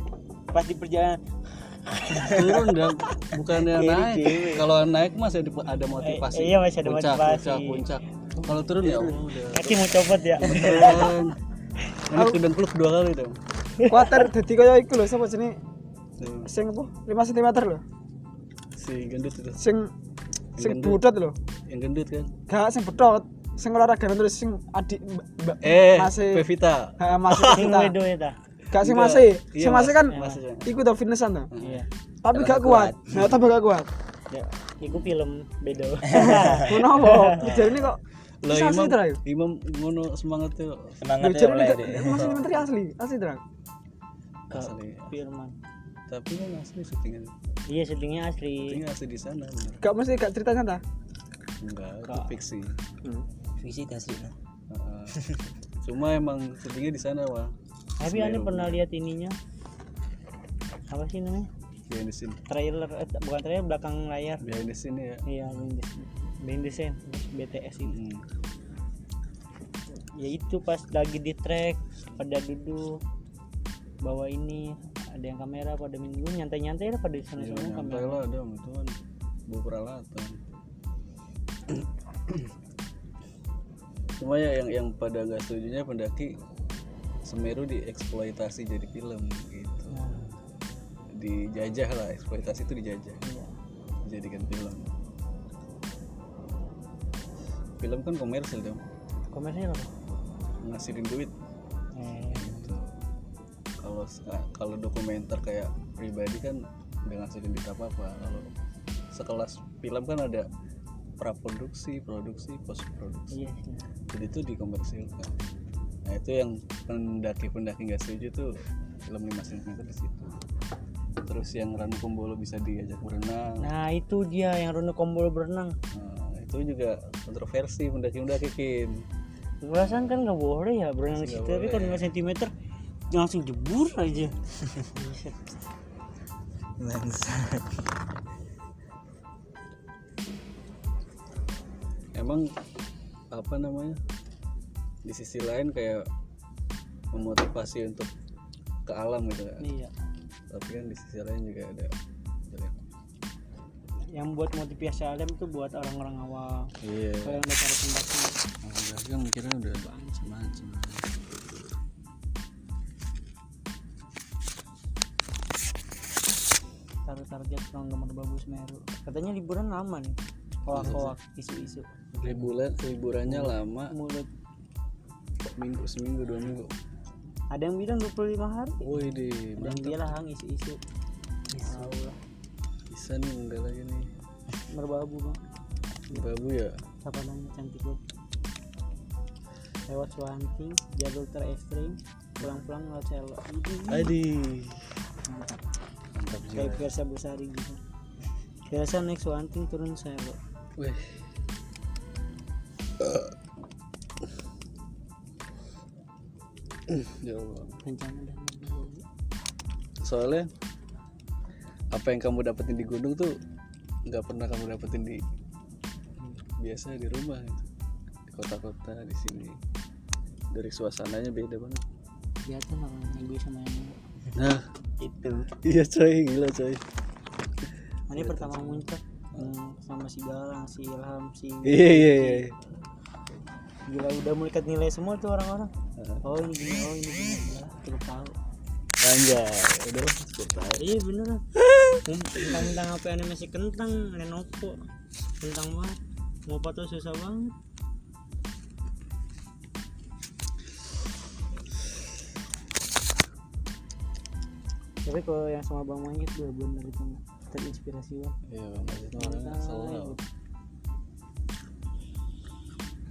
pas di perjalanan turun bukannya Kiri naik. kalau naik masih ada, ada motivasi. Eh, iya, masih ada puncak, motivasi. puncak. Puncak kalau turun ya udah. Kaki mau copot ya. Turun. Ini sudah peluk dua kali dong kuater jadi kaya iku lho sapa jenenge? Sing. Apa? 5 cm lho. Si gendut itu. Sing sing budot lho. Yang gendut kan? Gak sing bedot sing olahraga terus sing adik mbak mbak eh masih Pevita. Masih gak Enggak. masih Iya, sing masih kan Masih, ya. iku tau fitnessan tuh iya tapi gak kuat nah tapi gak kuat ya iku film bedo kenapa jadi ini kok asli Imam, terang Imam ngono semangat tuh semangat ya ini oleh masih menteri asli asli terang asli. Firman Tapi kan asli syutingnya. iya syutingnya asli Syutingnya asli di sana bener. gak mesti gak cerita nyata Enggak, itu Kak. fiksi. visi asli nah. Heeh. [LAUGHS] Cuma emang syutingnya di sana, Wah. Tapi aneh pernah lihat ininya apa sih namanya Behind the scene. trailer eh, bukan trailer belakang layar Behind the scene ya. iya behind the scene. behind the scene BTS itu Mm. ya itu pas lagi di track pada duduk bawa ini ada yang kamera pada minggu nyantai-nyantai lah pada sana Ya, semua nyantai kamera lah ada kan bawa peralatan. Cuma ya yang yang pada nggak setujunya pendaki Semeru dieksploitasi jadi film gitu. Nah, Dijajah lah, eksploitasi itu dijajah. iya. Dijadikan film. Film kan komersil dong, komersial apa ngasilin duit. eh, gitu. Kalau se- kalau dokumenter kayak pribadi kan nggak ngasilin duit apa apa. Kalau sekelas film kan ada praproduksi, produksi, post produksi. iya sih Jadi itu dikomersilkan. Nah itu yang pendaki-pendaki nggak setuju tuh film 5 cm di situ. Terus yang Ranu Kumbolo bisa diajak berenang. nah itu dia yang Rono Kombol berenang Nah, itu juga kontroversi pendaki-pendaki kin. perasaan kan nggak boleh ya berenang di situ tapi kalau 5 cm langsung jebur aja. Emang apa namanya? Di sisi lain kayak memotivasi untuk ke alam gitu kan. iya Tapi kan di sisi lain juga ada jelek. yang buat motivasi alam itu buat orang-orang awam Iya. kalau yang udah cara pendaki Udah kan kira udah macam-macam. taruh target orang nomor bagus Semeru katanya liburan lama nih koak-koak isu-isu Liburan liburannya lama, mulut minggu seminggu dua minggu. ada yang bilang 25 hari? Woi di dan dia lah hang isu-isu tahu lah. Bisa nih enggak lagi nih. merbabu bang. Babu ya. siapa namanya? Cantik banget lewat Suwanting jalur ter ekstrim pulang-pulang lewat Selo. Adi. Mantap kayak juga. Versa Besari gitu. Biasa naik Suwanting turun Selo. Wih. Ya Allah. rencana dan Soalnya apa yang kamu dapetin di gunung tuh nggak pernah kamu dapetin di biasa di rumah gitu. di kota-kota di sini. Dari suasananya beda banget. Kelihatan orang gue sama yang nah. Itu. Iya coy. Gila coy. Ini pertama muncak hmm, sama si Galang si Ilham si iya iya iya. Gila udah mulai nilai semua tuh orang-orang. Oh ini gini oh ini gini ya. Cukup tahu. Anjay. Udah cukup tahu iya beneran tentang HP animasi kentang Lenovo kentang banget. Mau foto susah banget. Tapi kalau yang sama Bang Manyet bener-bener itu terinspirasi banget. Iya bang orangnya selalu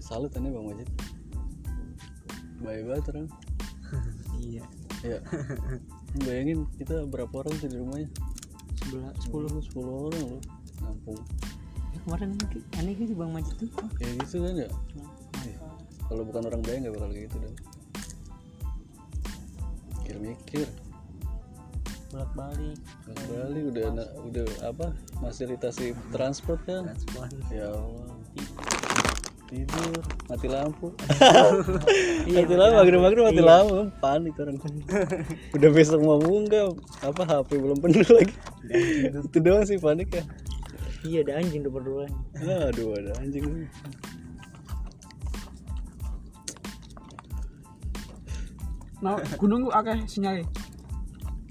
salut ini bang. Majid baik banget orang [LAUGHS] iya. Ya bayangin kita berapa orang tuh di rumahnya? Sebelah sepuluh. Sepuluh orang loh. Ngampung ya, kemarin aneh, aneh gitu Bang Majid tuh. Kayak gitu kan ya? Ih, kalau bukan orang bayang nggak bakal kayak gitu dong mikir-mikir. Bolak balik kembali udah na- udah apa? Fasilitasi transport kan? Transpon ya Allah tidur mati lampu. [LAUGHS] Iya, mati lampu maghrib maghrib mati lampu. Panik orang. [LAUGHS] Udah besok mau munggah apa HP belum penuh lagi. Itu doang sih panik ya. Iya ada anjing udah berdua. Aduh ada anjing. Nah gunung ku akeh sinyalnya.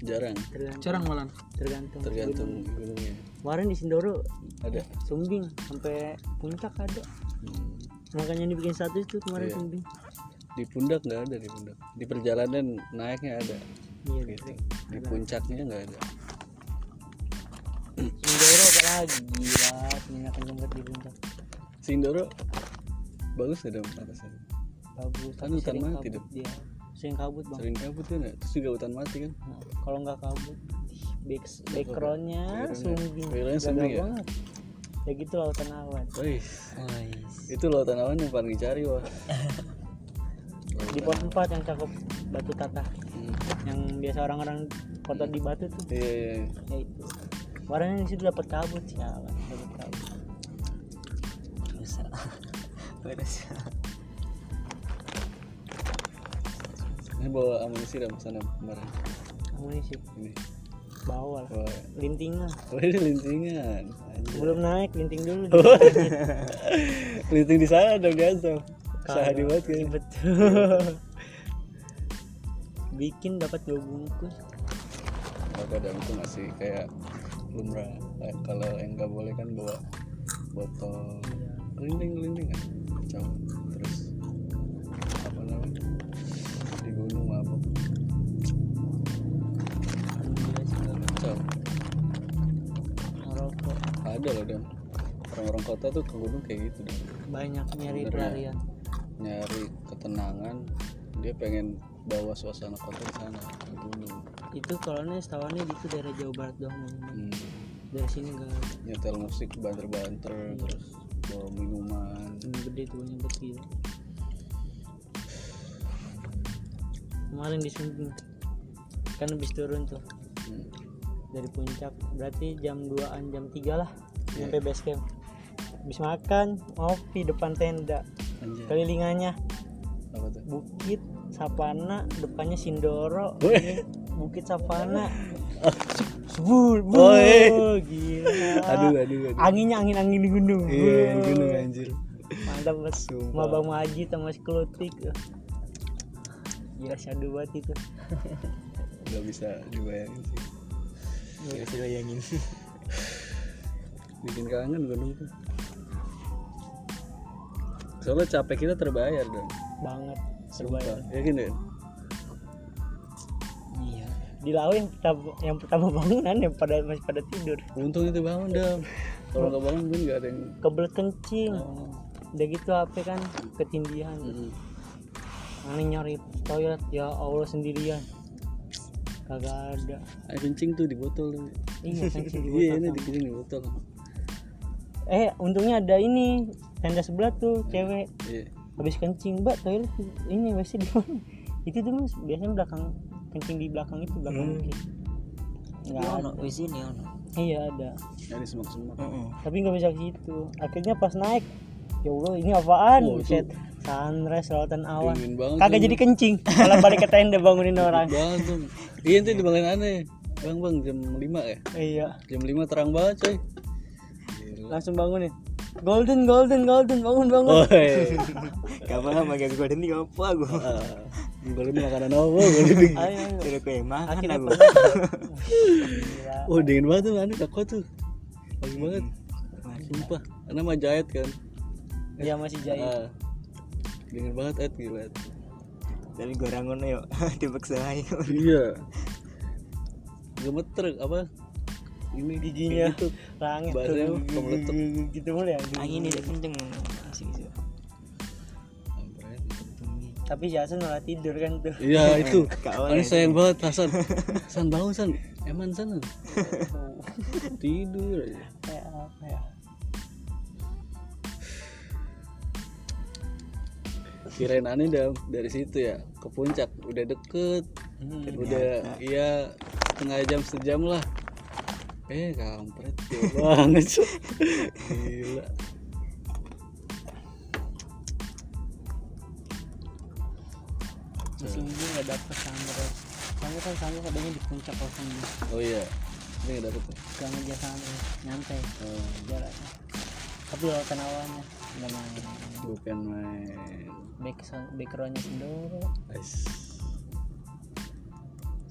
Jarang. Tergantung. Jarang malah. Tergantung tergantung gunungnya. Kemarin di Sindoro ada. sumbing sampai puncak ada. Hmm. Makanya dibikin satu itu kemarin Iya. di pundak nggak ada di pundak. Di perjalanan naiknya ada. Iya gitu. di puncaknya nggak ada. Sindoro apalagi gila punya kenceng banget di puncak Sindoro bagus ya dong atasnya kabut Kan hutan sering mati kabut dong. dia sering kabut bang. Sering kabut kan ya terus juga hutan mati kan? Nah, kalau nggak kabut back backgroundnya Gagah sumbing ya? banget ya gitu lautan awan Wih, itu lautan awan yang paling dicari wah. Di pos 4 yang cakep batu tata. Hmm. yang biasa orang-orang foto di batu tuh. Iya iya iya. ya itu. Di situ dapat kabut sialan dapat kabut. Rusak rusak [LAUGHS] ini bawa amunisi dalam sana kemarin. Amunisi. Ini bawa lah bawa lintingan. Oh ini lintingan. Anjir. belum naik linting dulu. [LAUGHS] Linting di sana dong di atas sehari banget kan betul. Bikin dapat dua bungkus. Kalau kadang itu masih kayak lumrah Kayak kalau yang nggak boleh kan bawa botol linting linting kan? Kacau terus apa namanya? Di gunung ada loh dong orang-orang kota tuh ke gunung kayak gitu dong banyak nyari ya? pelarian. Nyari ketenangan. Dia pengen bawa suasana kota di sana ke gunung. Itu kalau nih setahuannya itu daerah Jawa Barat doang hmm. dari sini enggak nyetel musik banter-banter terus bawa minuman. Yang gede tuh banyak gitu kemarin di Sumbing kan habis turun tuh. Hmm. dari puncak. Berarti jam 2an jam 3 lah Iya. sampai base camp habis makan ngopi depan tenda anjir kelilingannya apa tuh bukit Sapana depannya Sindoro Weh. bukit Sapana [LAUGHS] Sebul, Oh, eh. gila. aduh aduh aduh Anginnya angin angin di gunung. iya Wuh. di gunung anjir Mantap mas. Sama Bang Maji sama si Klutik. Gila syadu banget itu. [LAUGHS] nggak bisa dibayangin sih Nggak bisa bayangin [LAUGHS] bikin kangen gunung tuh soalnya capek kita terbayar dong Banget. Sumpah. Terbayar. yakin deh iya Di laut yang pertama, yang pertama bangunan yang pada masih pada tidur. untung itu bangun dong kalau nggak bangun gue nggak ada yang Kebelet kencing. Oh. Udah gitu HP kan ketindihan. Mm. Aneh nyari toilet ya Allah sendirian. Kagak ada. air kencing tuh di botol tuh Iya kencing di [LAUGHS] iya botol ini sama. dikirim di botol Eh untungnya ada ini tenda sebelah tuh cewek iya habis kencing mbak toilet ini WC di mana [LAUGHS] itu tuh mas biasanya belakang kencing di belakang itu belakang Hmm. bukit nggak Iya, ono ada wis ini ono iya ada Jadi semak-semak. tapi nggak bisa ke situ akhirnya pas naik ya Allah ini apaan Oh, Buset. sunrise lautan awan kagak jadi kencing malah balik ke tenda bangunin orang banget tuh. Iya itu dibangunin aneh. Bang bang jam 5 ya. iya Jam 5 terang banget coy. Langsung bangunin golden golden golden bangun bangun Oh, iya. [LAUGHS] Gak paham agak gue ini gak apa gue Ah, Golden makanan apa? Golden. ayo ayo gue yang makan aku. Oh dingin banget tuh aneh kakak tuh. Pagi banget. Sumpah. Karena mah jahit kan. iya masih jahit Ah. Dingin banget Ed gila. Gue rangun yuk [LAUGHS] Dipaksa aja Iya. Gemeter apa? Ini giginya gitu. rangit Bahasanya tuh kemeletup. gitu mulu ya Angin ini kenceng Asik sih tapi Jason malah tidur kan tuh Iya [LAUGHS] itu. Aneh sayang banget Hasan. San bangun San. Eman San. [LAUGHS] Tidur aja. kayak apa ya Kirain aneh dah dari situ ya ke puncak udah deket Hmm. udah iya setengah jam sejam lah eh kampret. Banget Cuk. gila. Musim ini nggak dapet sunrise soalnya kan sunrise adanya di puncak kosannya oh iya ini nggak dapet tuh. Gak ngejar sunrise nyantai oh, jaraknya. Tapi lautan awannya nggak main. Bukan main. Back backgroundnya sendoro. Ais.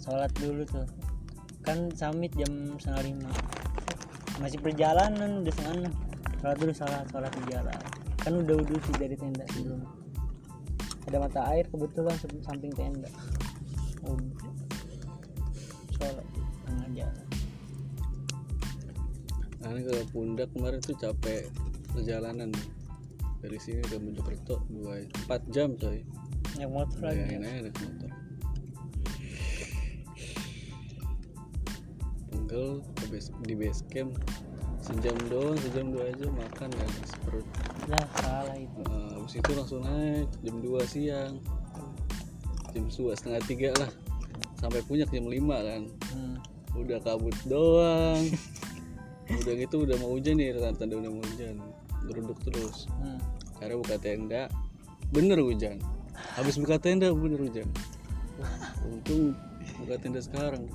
sholat dulu tuh kan summit jam setengah lima. Masih perjalanan udah setengah enam. Sholat dulu sholat sholat di jalan. Kan udah udah sih dari tenda sebelum. Ada mata air kebetulan samping tenda. Udah sholat tengah jalan aneh ke pundak kemarin tuh capek perjalanan. Dari sini ke Mojokerto dua empat jam coy. Yang motor lagi. Aja naik motor pegel ke base, di base camp. Sejam doang sejam dua aja makan kan seperut lah salah itu. Nah, habis itu langsung naik jam 2 siang. Jam 2 setengah tiga lah. Sampai puncak jam 5 kan. Hmm. udah kabut doang. Udah gitu udah mau hujan nih tanda udah mau hujan. Geruduk terus. Hmm. karena buka tenda. Bener hujan. Habis buka tenda bener hujan. [LAUGHS] Untung buka tenda sekarang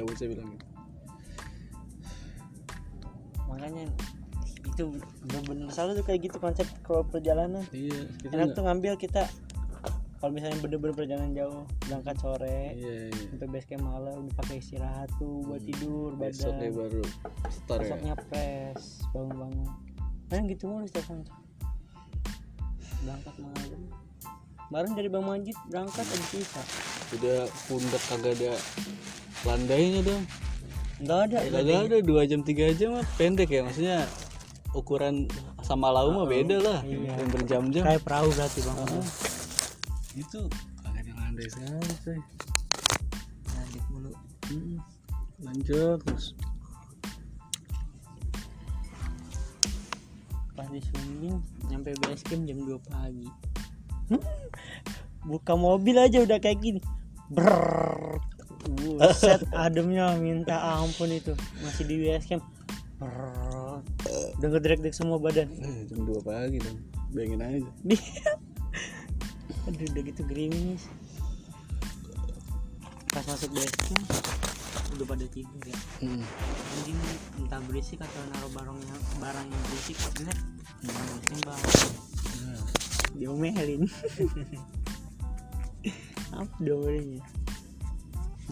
bocah saya bilang. Gitu makanya itu bener-bener salah tuh kayak gitu konsep kalau perjalanan. Iya kita enak tuh ngambil kita kalau misalnya bener-bener perjalanan jauh berangkat sore iya iya. sampai base camp malam udah pakai istirahat tuh buat tidur besok kayak badan baru start ya? Besoknya press bangun-bangun. Kan gitu mulu setiap berangkat malam. Kemarin dari Bang Majid berangkat ada sisa udah pundak kagak ada landainya dong. Enggak ada kagak ada dua jam tiga jam mah pendek ya maksudnya ukuran sama lau mah beda lah yang berjam-jam. Kayak perahu berarti bang. Itu kagak ada landai sekali coy. Lanjut mulu. Mm-mm. lanjut terus pas di swimming nyampe base camp jam 2 pagi. Buka mobil aja udah kayak gini. Brrrr. Buset ademnya minta ampun itu. Masih di base camp. Udah ngedrek-drek semua badan. Eh, jam dua pagi dong. Bayangin aja. [LAUGHS] Aduh udah gitu gerimis. Pas masuk base camp Udah pada tidur ya. Mm. Anjing entah berisik atau naruh barangnya barang yang berisik bener Barusin bang Nah, Diomelin. [LAUGHS] Apa diomelinnya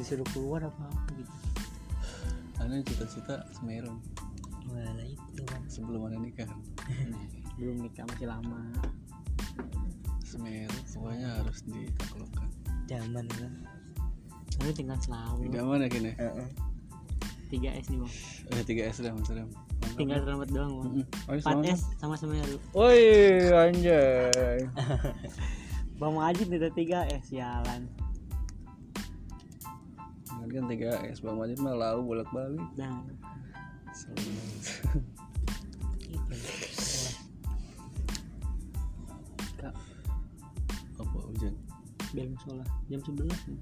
Disuruh keluar apa apa gitu. Aneh cita-cita Semeru. Wah itu bang sebelum ada nikah. [LAUGHS] Belum nikah masih lama. Semeru pokoknya harus ditaklukkan. Zaman kan Tapi tinggal selalu. Tidak mana kini 3S nih bang. Eh 3 S dah mas Ram. Tinggal selamat doang bang. Oh, 4S sama Semeru. Woi anjay. [LAUGHS] Bang Majid udah 3S jalan kan 3 S Bang Majid mah lau bolak-balik Nah. Kak apa hujan? Belum sholat jam 11 nih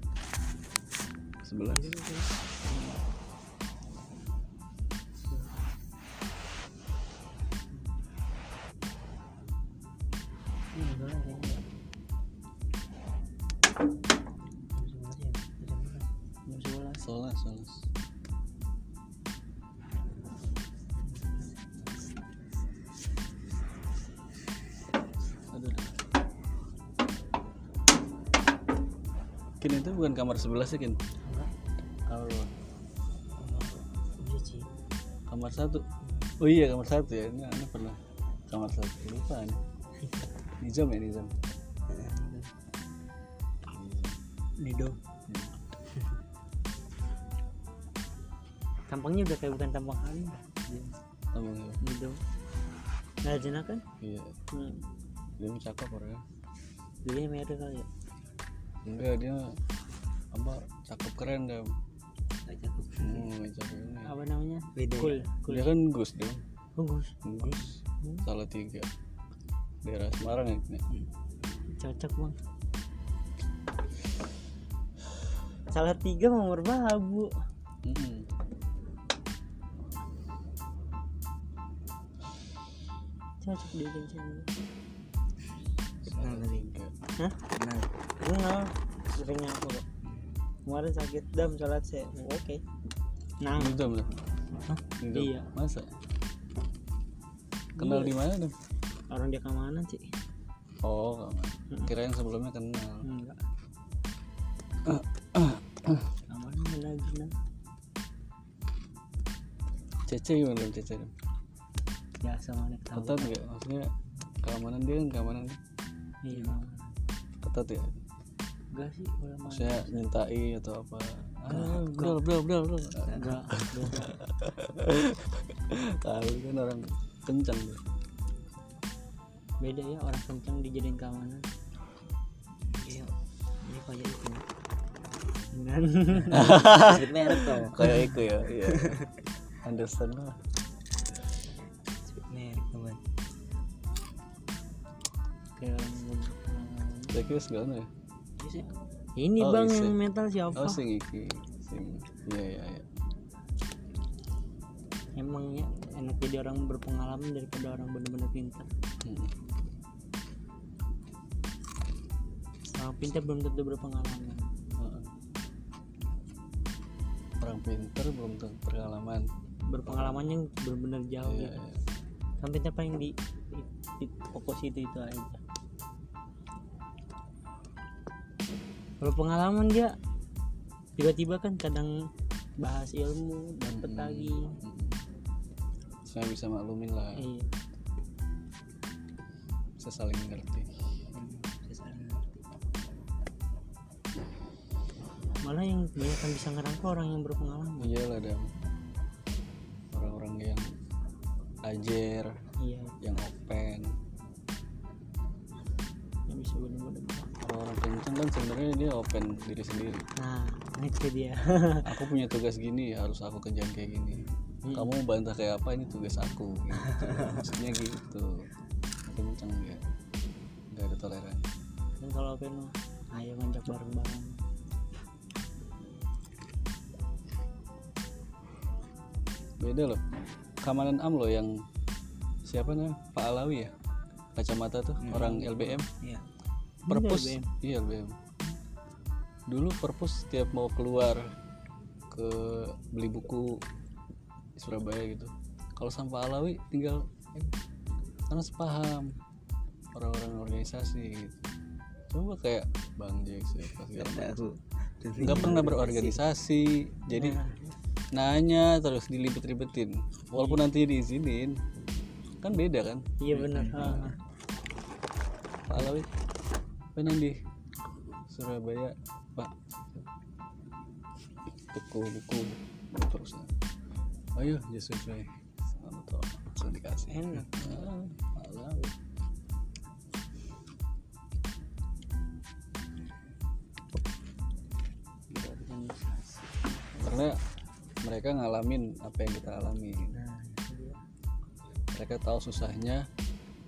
bukan kamar sebelah sih Kin kalau sih Kamar satu? Oh iya kamar satu ya. Ini, ini pernah Kamar satu. Lupa nih [LAUGHS] Nizam ya Nizam? Dido tampangnya udah kayak bukan tampang hari. Tambang ya Dido nah Jena kan? Iya. Hmm. Dia cakep orangnya dulunya merah kali ya? Enggak dia Apa Cakep keren dia. Cakep. Hmm, cakep ini. Apa namanya? Beda ya? cool cool. Dia kan Gus dia. Bagus Gus. Salah tiga. Daerah Semarang ya cocok bang. Salah tiga mau merbabu Mm-mm. cocok di kencing kenal Tiga. Hah? kenal. Kenal. Sering aku kok kemarin sakit dam salat saya oke nah Nizam tuh Hah? Iya. Masa? Kenal Iya. di mana dong? orang dia keamanan sih Oh. Mm-mm. Kira yang sebelumnya kenal. enggak keamanan benar benar Cece gimana dong Cece? dong? ya sama nih Ketat nggak? Maksudnya keamanan dia kan keamanan iya ketat ya? Enggak sih kalau main nyintai atau apa? Ah, bro, bro, bro, bro. enggak. [LAUGHS] Tahu kan orang kencang dia. beda ya orang kencang dijadiin keamanan iya ini kayak itu sebut merek kok Kayak itu ya. Iya. Understand lah. merek teman kayak segala ya? Bisa ini Oh, bang isi. yang metal siapa Oh, sing iki. Sing. Iya, iya, iya. emang ya enak jadi orang berpengalaman daripada orang benar-benar pintar Hmm. orang pintar belum tentu berpengalaman Heeh. Orang pinter belum tentu pengalaman. berpengalamannya benar-benar jauh gitu iya. kan pintar paling di, di, di fokus itu itu aja berpengalaman dia tiba-tiba kan kadang bahas ilmu dapet Mm-mm. lagi. Saya bisa maklumin lah, iya bisa saling saling malah yang banyak kan bisa ngerangkul orang yang berpengalaman Iyalah dam. Orang-orang yang ajar, iya yang open. yang bisa benar-benar Orang-orang kenceng kan sebenarnya dia open diri sendiri. nah itu dia [LAUGHS] Aku punya tugas gini, harus aku kerjain kayak gini. Hmm. Kamu bantah kayak apa ini tugas aku. Gitu. [LAUGHS] Maksudnya gitu. Kenceng ya. Gak ada toleransi. kan kalau open ayo ngajak bareng-bareng beda loh keamanan am loh yang siapa namanya Pak Alawi ya kacamata tuh orang LBM iya perpus. LBM? iya LBM dulu perpus setiap mau keluar ke beli buku di Surabaya gitu. Kalau sama Pak Alawi tinggal karena sepaham orang-orang organisasi gitu. Coba kayak Bang Jack siapa Nggak pernah berorganisasi. Jadi Nah, nanya terus dilibet-libetin walaupun nanti diizinin. Kan beda kan? Iya benar Ah, Pak Alawi penang di Surabaya Pak? Buku buku terus. Ayo just sesuai sama tuh langsung dikasih enak. Ah, organisasi karena mereka ngalamin apa yang kita alami. Mereka tahu susahnya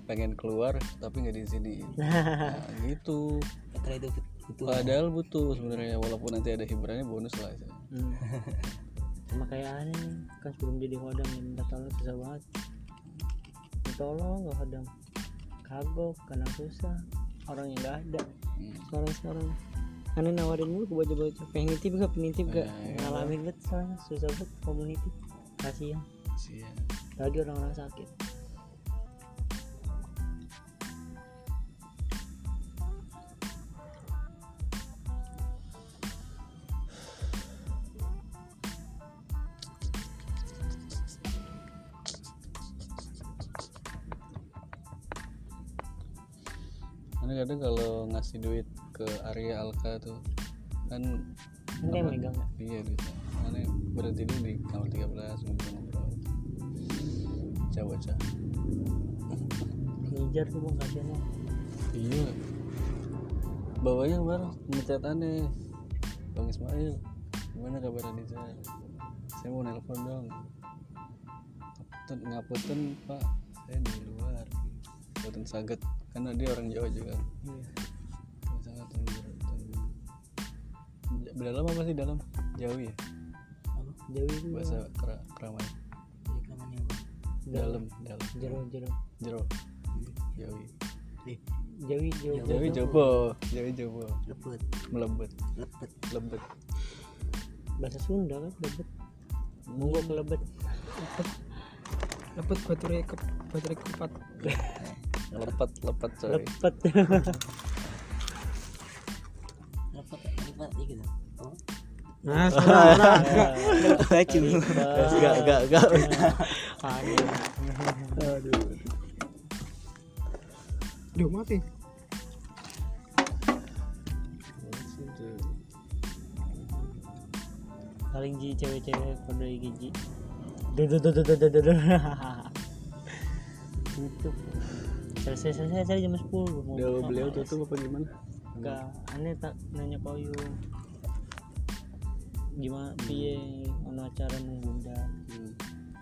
pengen keluar tapi nggak di sini [LAUGHS] nah, gitu. Padahal itu butuh padahal butuh sebenarnya walaupun nanti ada hiburannya bonus lah ya. Hmm. sama kayak aneh nih kan sebelum jadi hodam yang minta tolong susah banget. Minta tolong gak hodam kagok karena susah. Orang yang gak ada. Hmm. sekarang sekarang aneh nawarin mulu ke bocah-bocah. Pengen nitip gak pengen nitip gak Eh, ngalamin banget soalnya susah banget komuniti. Kasihan. Sian. lagi orang-orang sakit Kadang kalau ngasih duit ke Arya Alka tuh kan ini yang megang gak? iya bisa. Karena berhenti dulu di kamar 13 ngobrol-ngobrol. Bocah-bocah. ngejar tuh bang kasihan bang Iya. Bawanya kemarin ngechat aneh. Bang Ismail, gimana kabar Anissa? Saya mau nelpon dong. Ngapunten, ngapunten Pak, saya di luar. Ngapunten saget, karena dia orang Jawa juga. iya. Sangat dalam apa sih dalam? Jauh ya? apa? Jauh itu Bahasa kera, keramai. jadi kelamannya apa? Dalam, dalam. jero jero. Jero. Jauh. eh jauh jauh Jauh jobo, jauh jobo. lepet. Melebet, lepet. Lebet. bahasa Sunda kan? Lebet monggo ke lebet baterai ke baterai kupat [LAUGHS] lepet lepet coy lepet lepet lepet gitu Nah, nah, enggak, enggak, enggak, enggak, Aduh. Duh, mati. Paling ji cewek-cewek pada gigi. Duh, duh, duh, duh, duh, duh, duh. Tutup selesai selesai saya jam 10 mau Udah buka beliau mas. tutup apa gimana? enggak aneh tak nanya ke Oyu gimana piye ono acara nang bunda? Hmm.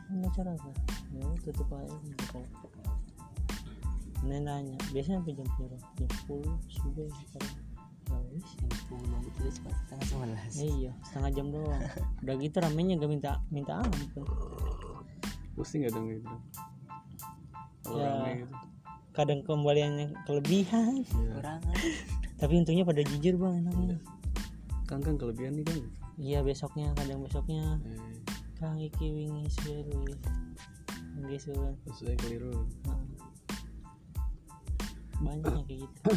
ono acara apa? Ya tutup aja gitu aneh nanya biasanya sampai jam berapa? Jam 10 subuh sekarang. Ya jam sepuluh gitu setengah sebelas. Iya setengah jam doang. [LAUGHS] Udah gitu ramenya gak minta minta ampun. Pusing gak dong gitu? Kalau Ya. rame gitu. Kadang kembaliannya kelebihan Iya. kurangan tapi untungnya pada jujur bang enaknya Kang Kang kelebihan nih Kang. iya besoknya kadang besoknya Eh, kang iki wingi seru Nggih suwun. terus saya keliru. Nah. banyak yang kayak gitu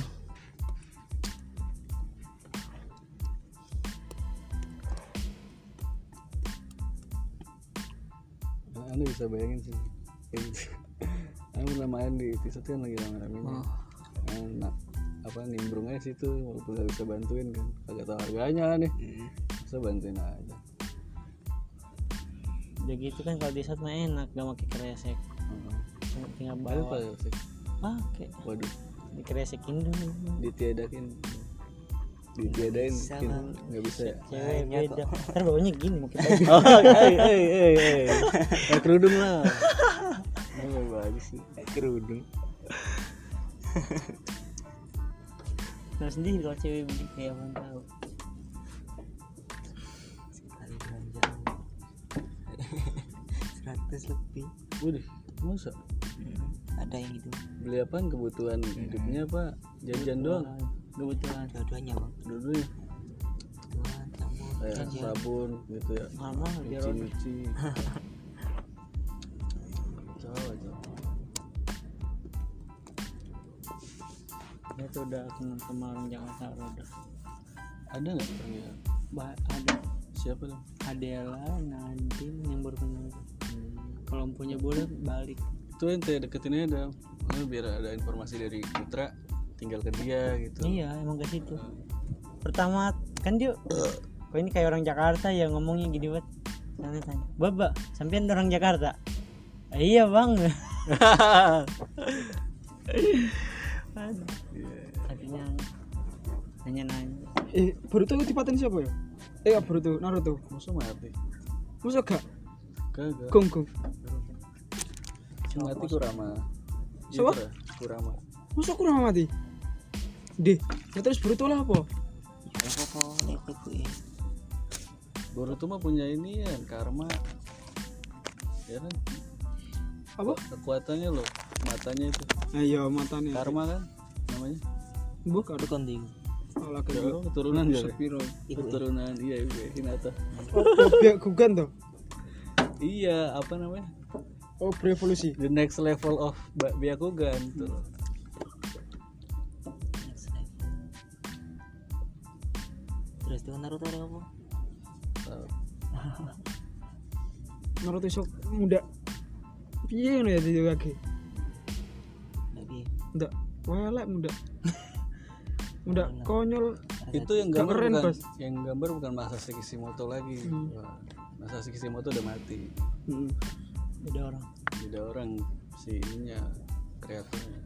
Nah, Anda bisa bayangin sih. Main di episode kan lagi rame-ramenya. Enak. Apa nimbrung aja situ walaupun gak bisa bantuin kan. Kagak tahu harganya nih. Bisa bantuin aja. udah gitu kan kalau di saat mah enak gak pakai kresek Heeh. tinggal Ada apa bawa ya sih? pakai Waduh, dikresekin dulu ditiadakin. Ditiadain mungkin nggak bisa ya. cewek beda ntar bawanya gini mungkin [LAUGHS] Oh, hei, hei, hei. Pakai kerudung lah. Oh, bagus sih. kerudung. Nah sendiri kalau cewek beli kayak apa tahu? Sekali belanja. [LAUGHS] Seratus lebih. Waduh, masa? Hmm, ada yang gitu. Beli apaan? Kebutuhan hidupnya apa? Jajan doang. kebetulan dua-duanya bang. Dulu-dulu Tuan, kamu kayak sabun gitu ya. mama biar roda [LAUGHS] itu udah kenal sama orang Jakarta roda Ada nggak ya? bah ada. Siapa dong? Adela Nadine yang baru kenal. Kalau punya boleh balik. Itu ente deketin aja dong. Nah, biar ada informasi dari Putra tinggal ke dia gitu. iya emang ke situ. Pertama kan dia kok ini kayak orang Jakarta ya ngomongnya gini banget. Tanya tanya. Baba sampean orang Jakarta? "Ah, iya bang [LAUGHS] [LAUGHS] Iya. hatinya nanya nanya eh Boruto itu dipaten siapa ya eh Boruto Naruto Masa mati? masa gak Kagak. gong gong Mati Kurama. Iya, Siapa? Kura. Kurama. masa kurang mati deh ya terus Boruto lah apa apa kok ikut gue Boruto mah punya ini ya, karma. Ya kan? apa Kekuatannya loh, matanya itu. ayo matanya Karma kan namanya? Bukan. Bukan di oh olahraga Jauh, keturunan ya keturunan iya iya Hinata. Oh gugan tuh? Iya apa namanya? Oh berevolusi. The next level of Byakugan tuh. Level. terus dengan Naruto ada apa. [LAUGHS] Naruto sok muda. Piye ngono ya di kaki nggak bi. Ndak. Welek muda [LAUGHS] muda konyol. Itu yang gambar keren, bukan Bos. yang gambar bukan Masashi Kishimoto lagi. Hmm. Masashi Kishimoto udah mati. Hmm. beda orang. Beda orang si ininya kreatornya.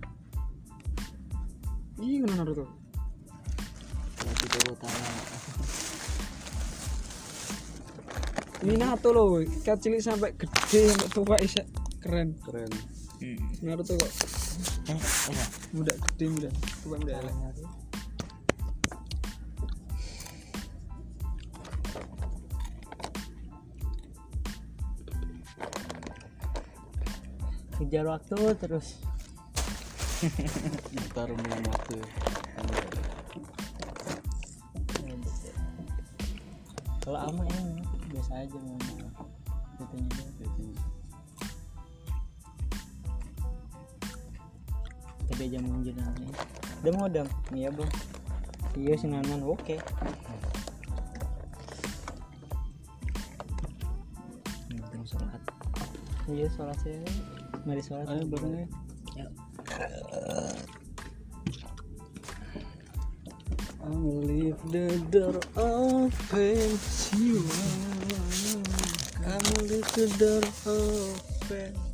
Iya ngono Naruto? Berarti itu utama Minato loh kecil sampai gede sampai tua isa keren. Keren. Naruto kok. Eh muda gede muda. Tua muda kejar waktu terus. [LAUGHS] Bertarung dengan waktu. Kalau ama enak biasa aja ngomong Jadinya. tadi aja mau jenazahnya udah mau dam iya bang iya sinanan oke. Sholat. Iya sholat saya mari sholat ayo bareng ya I'll leave the door open siwa I'll leave the door open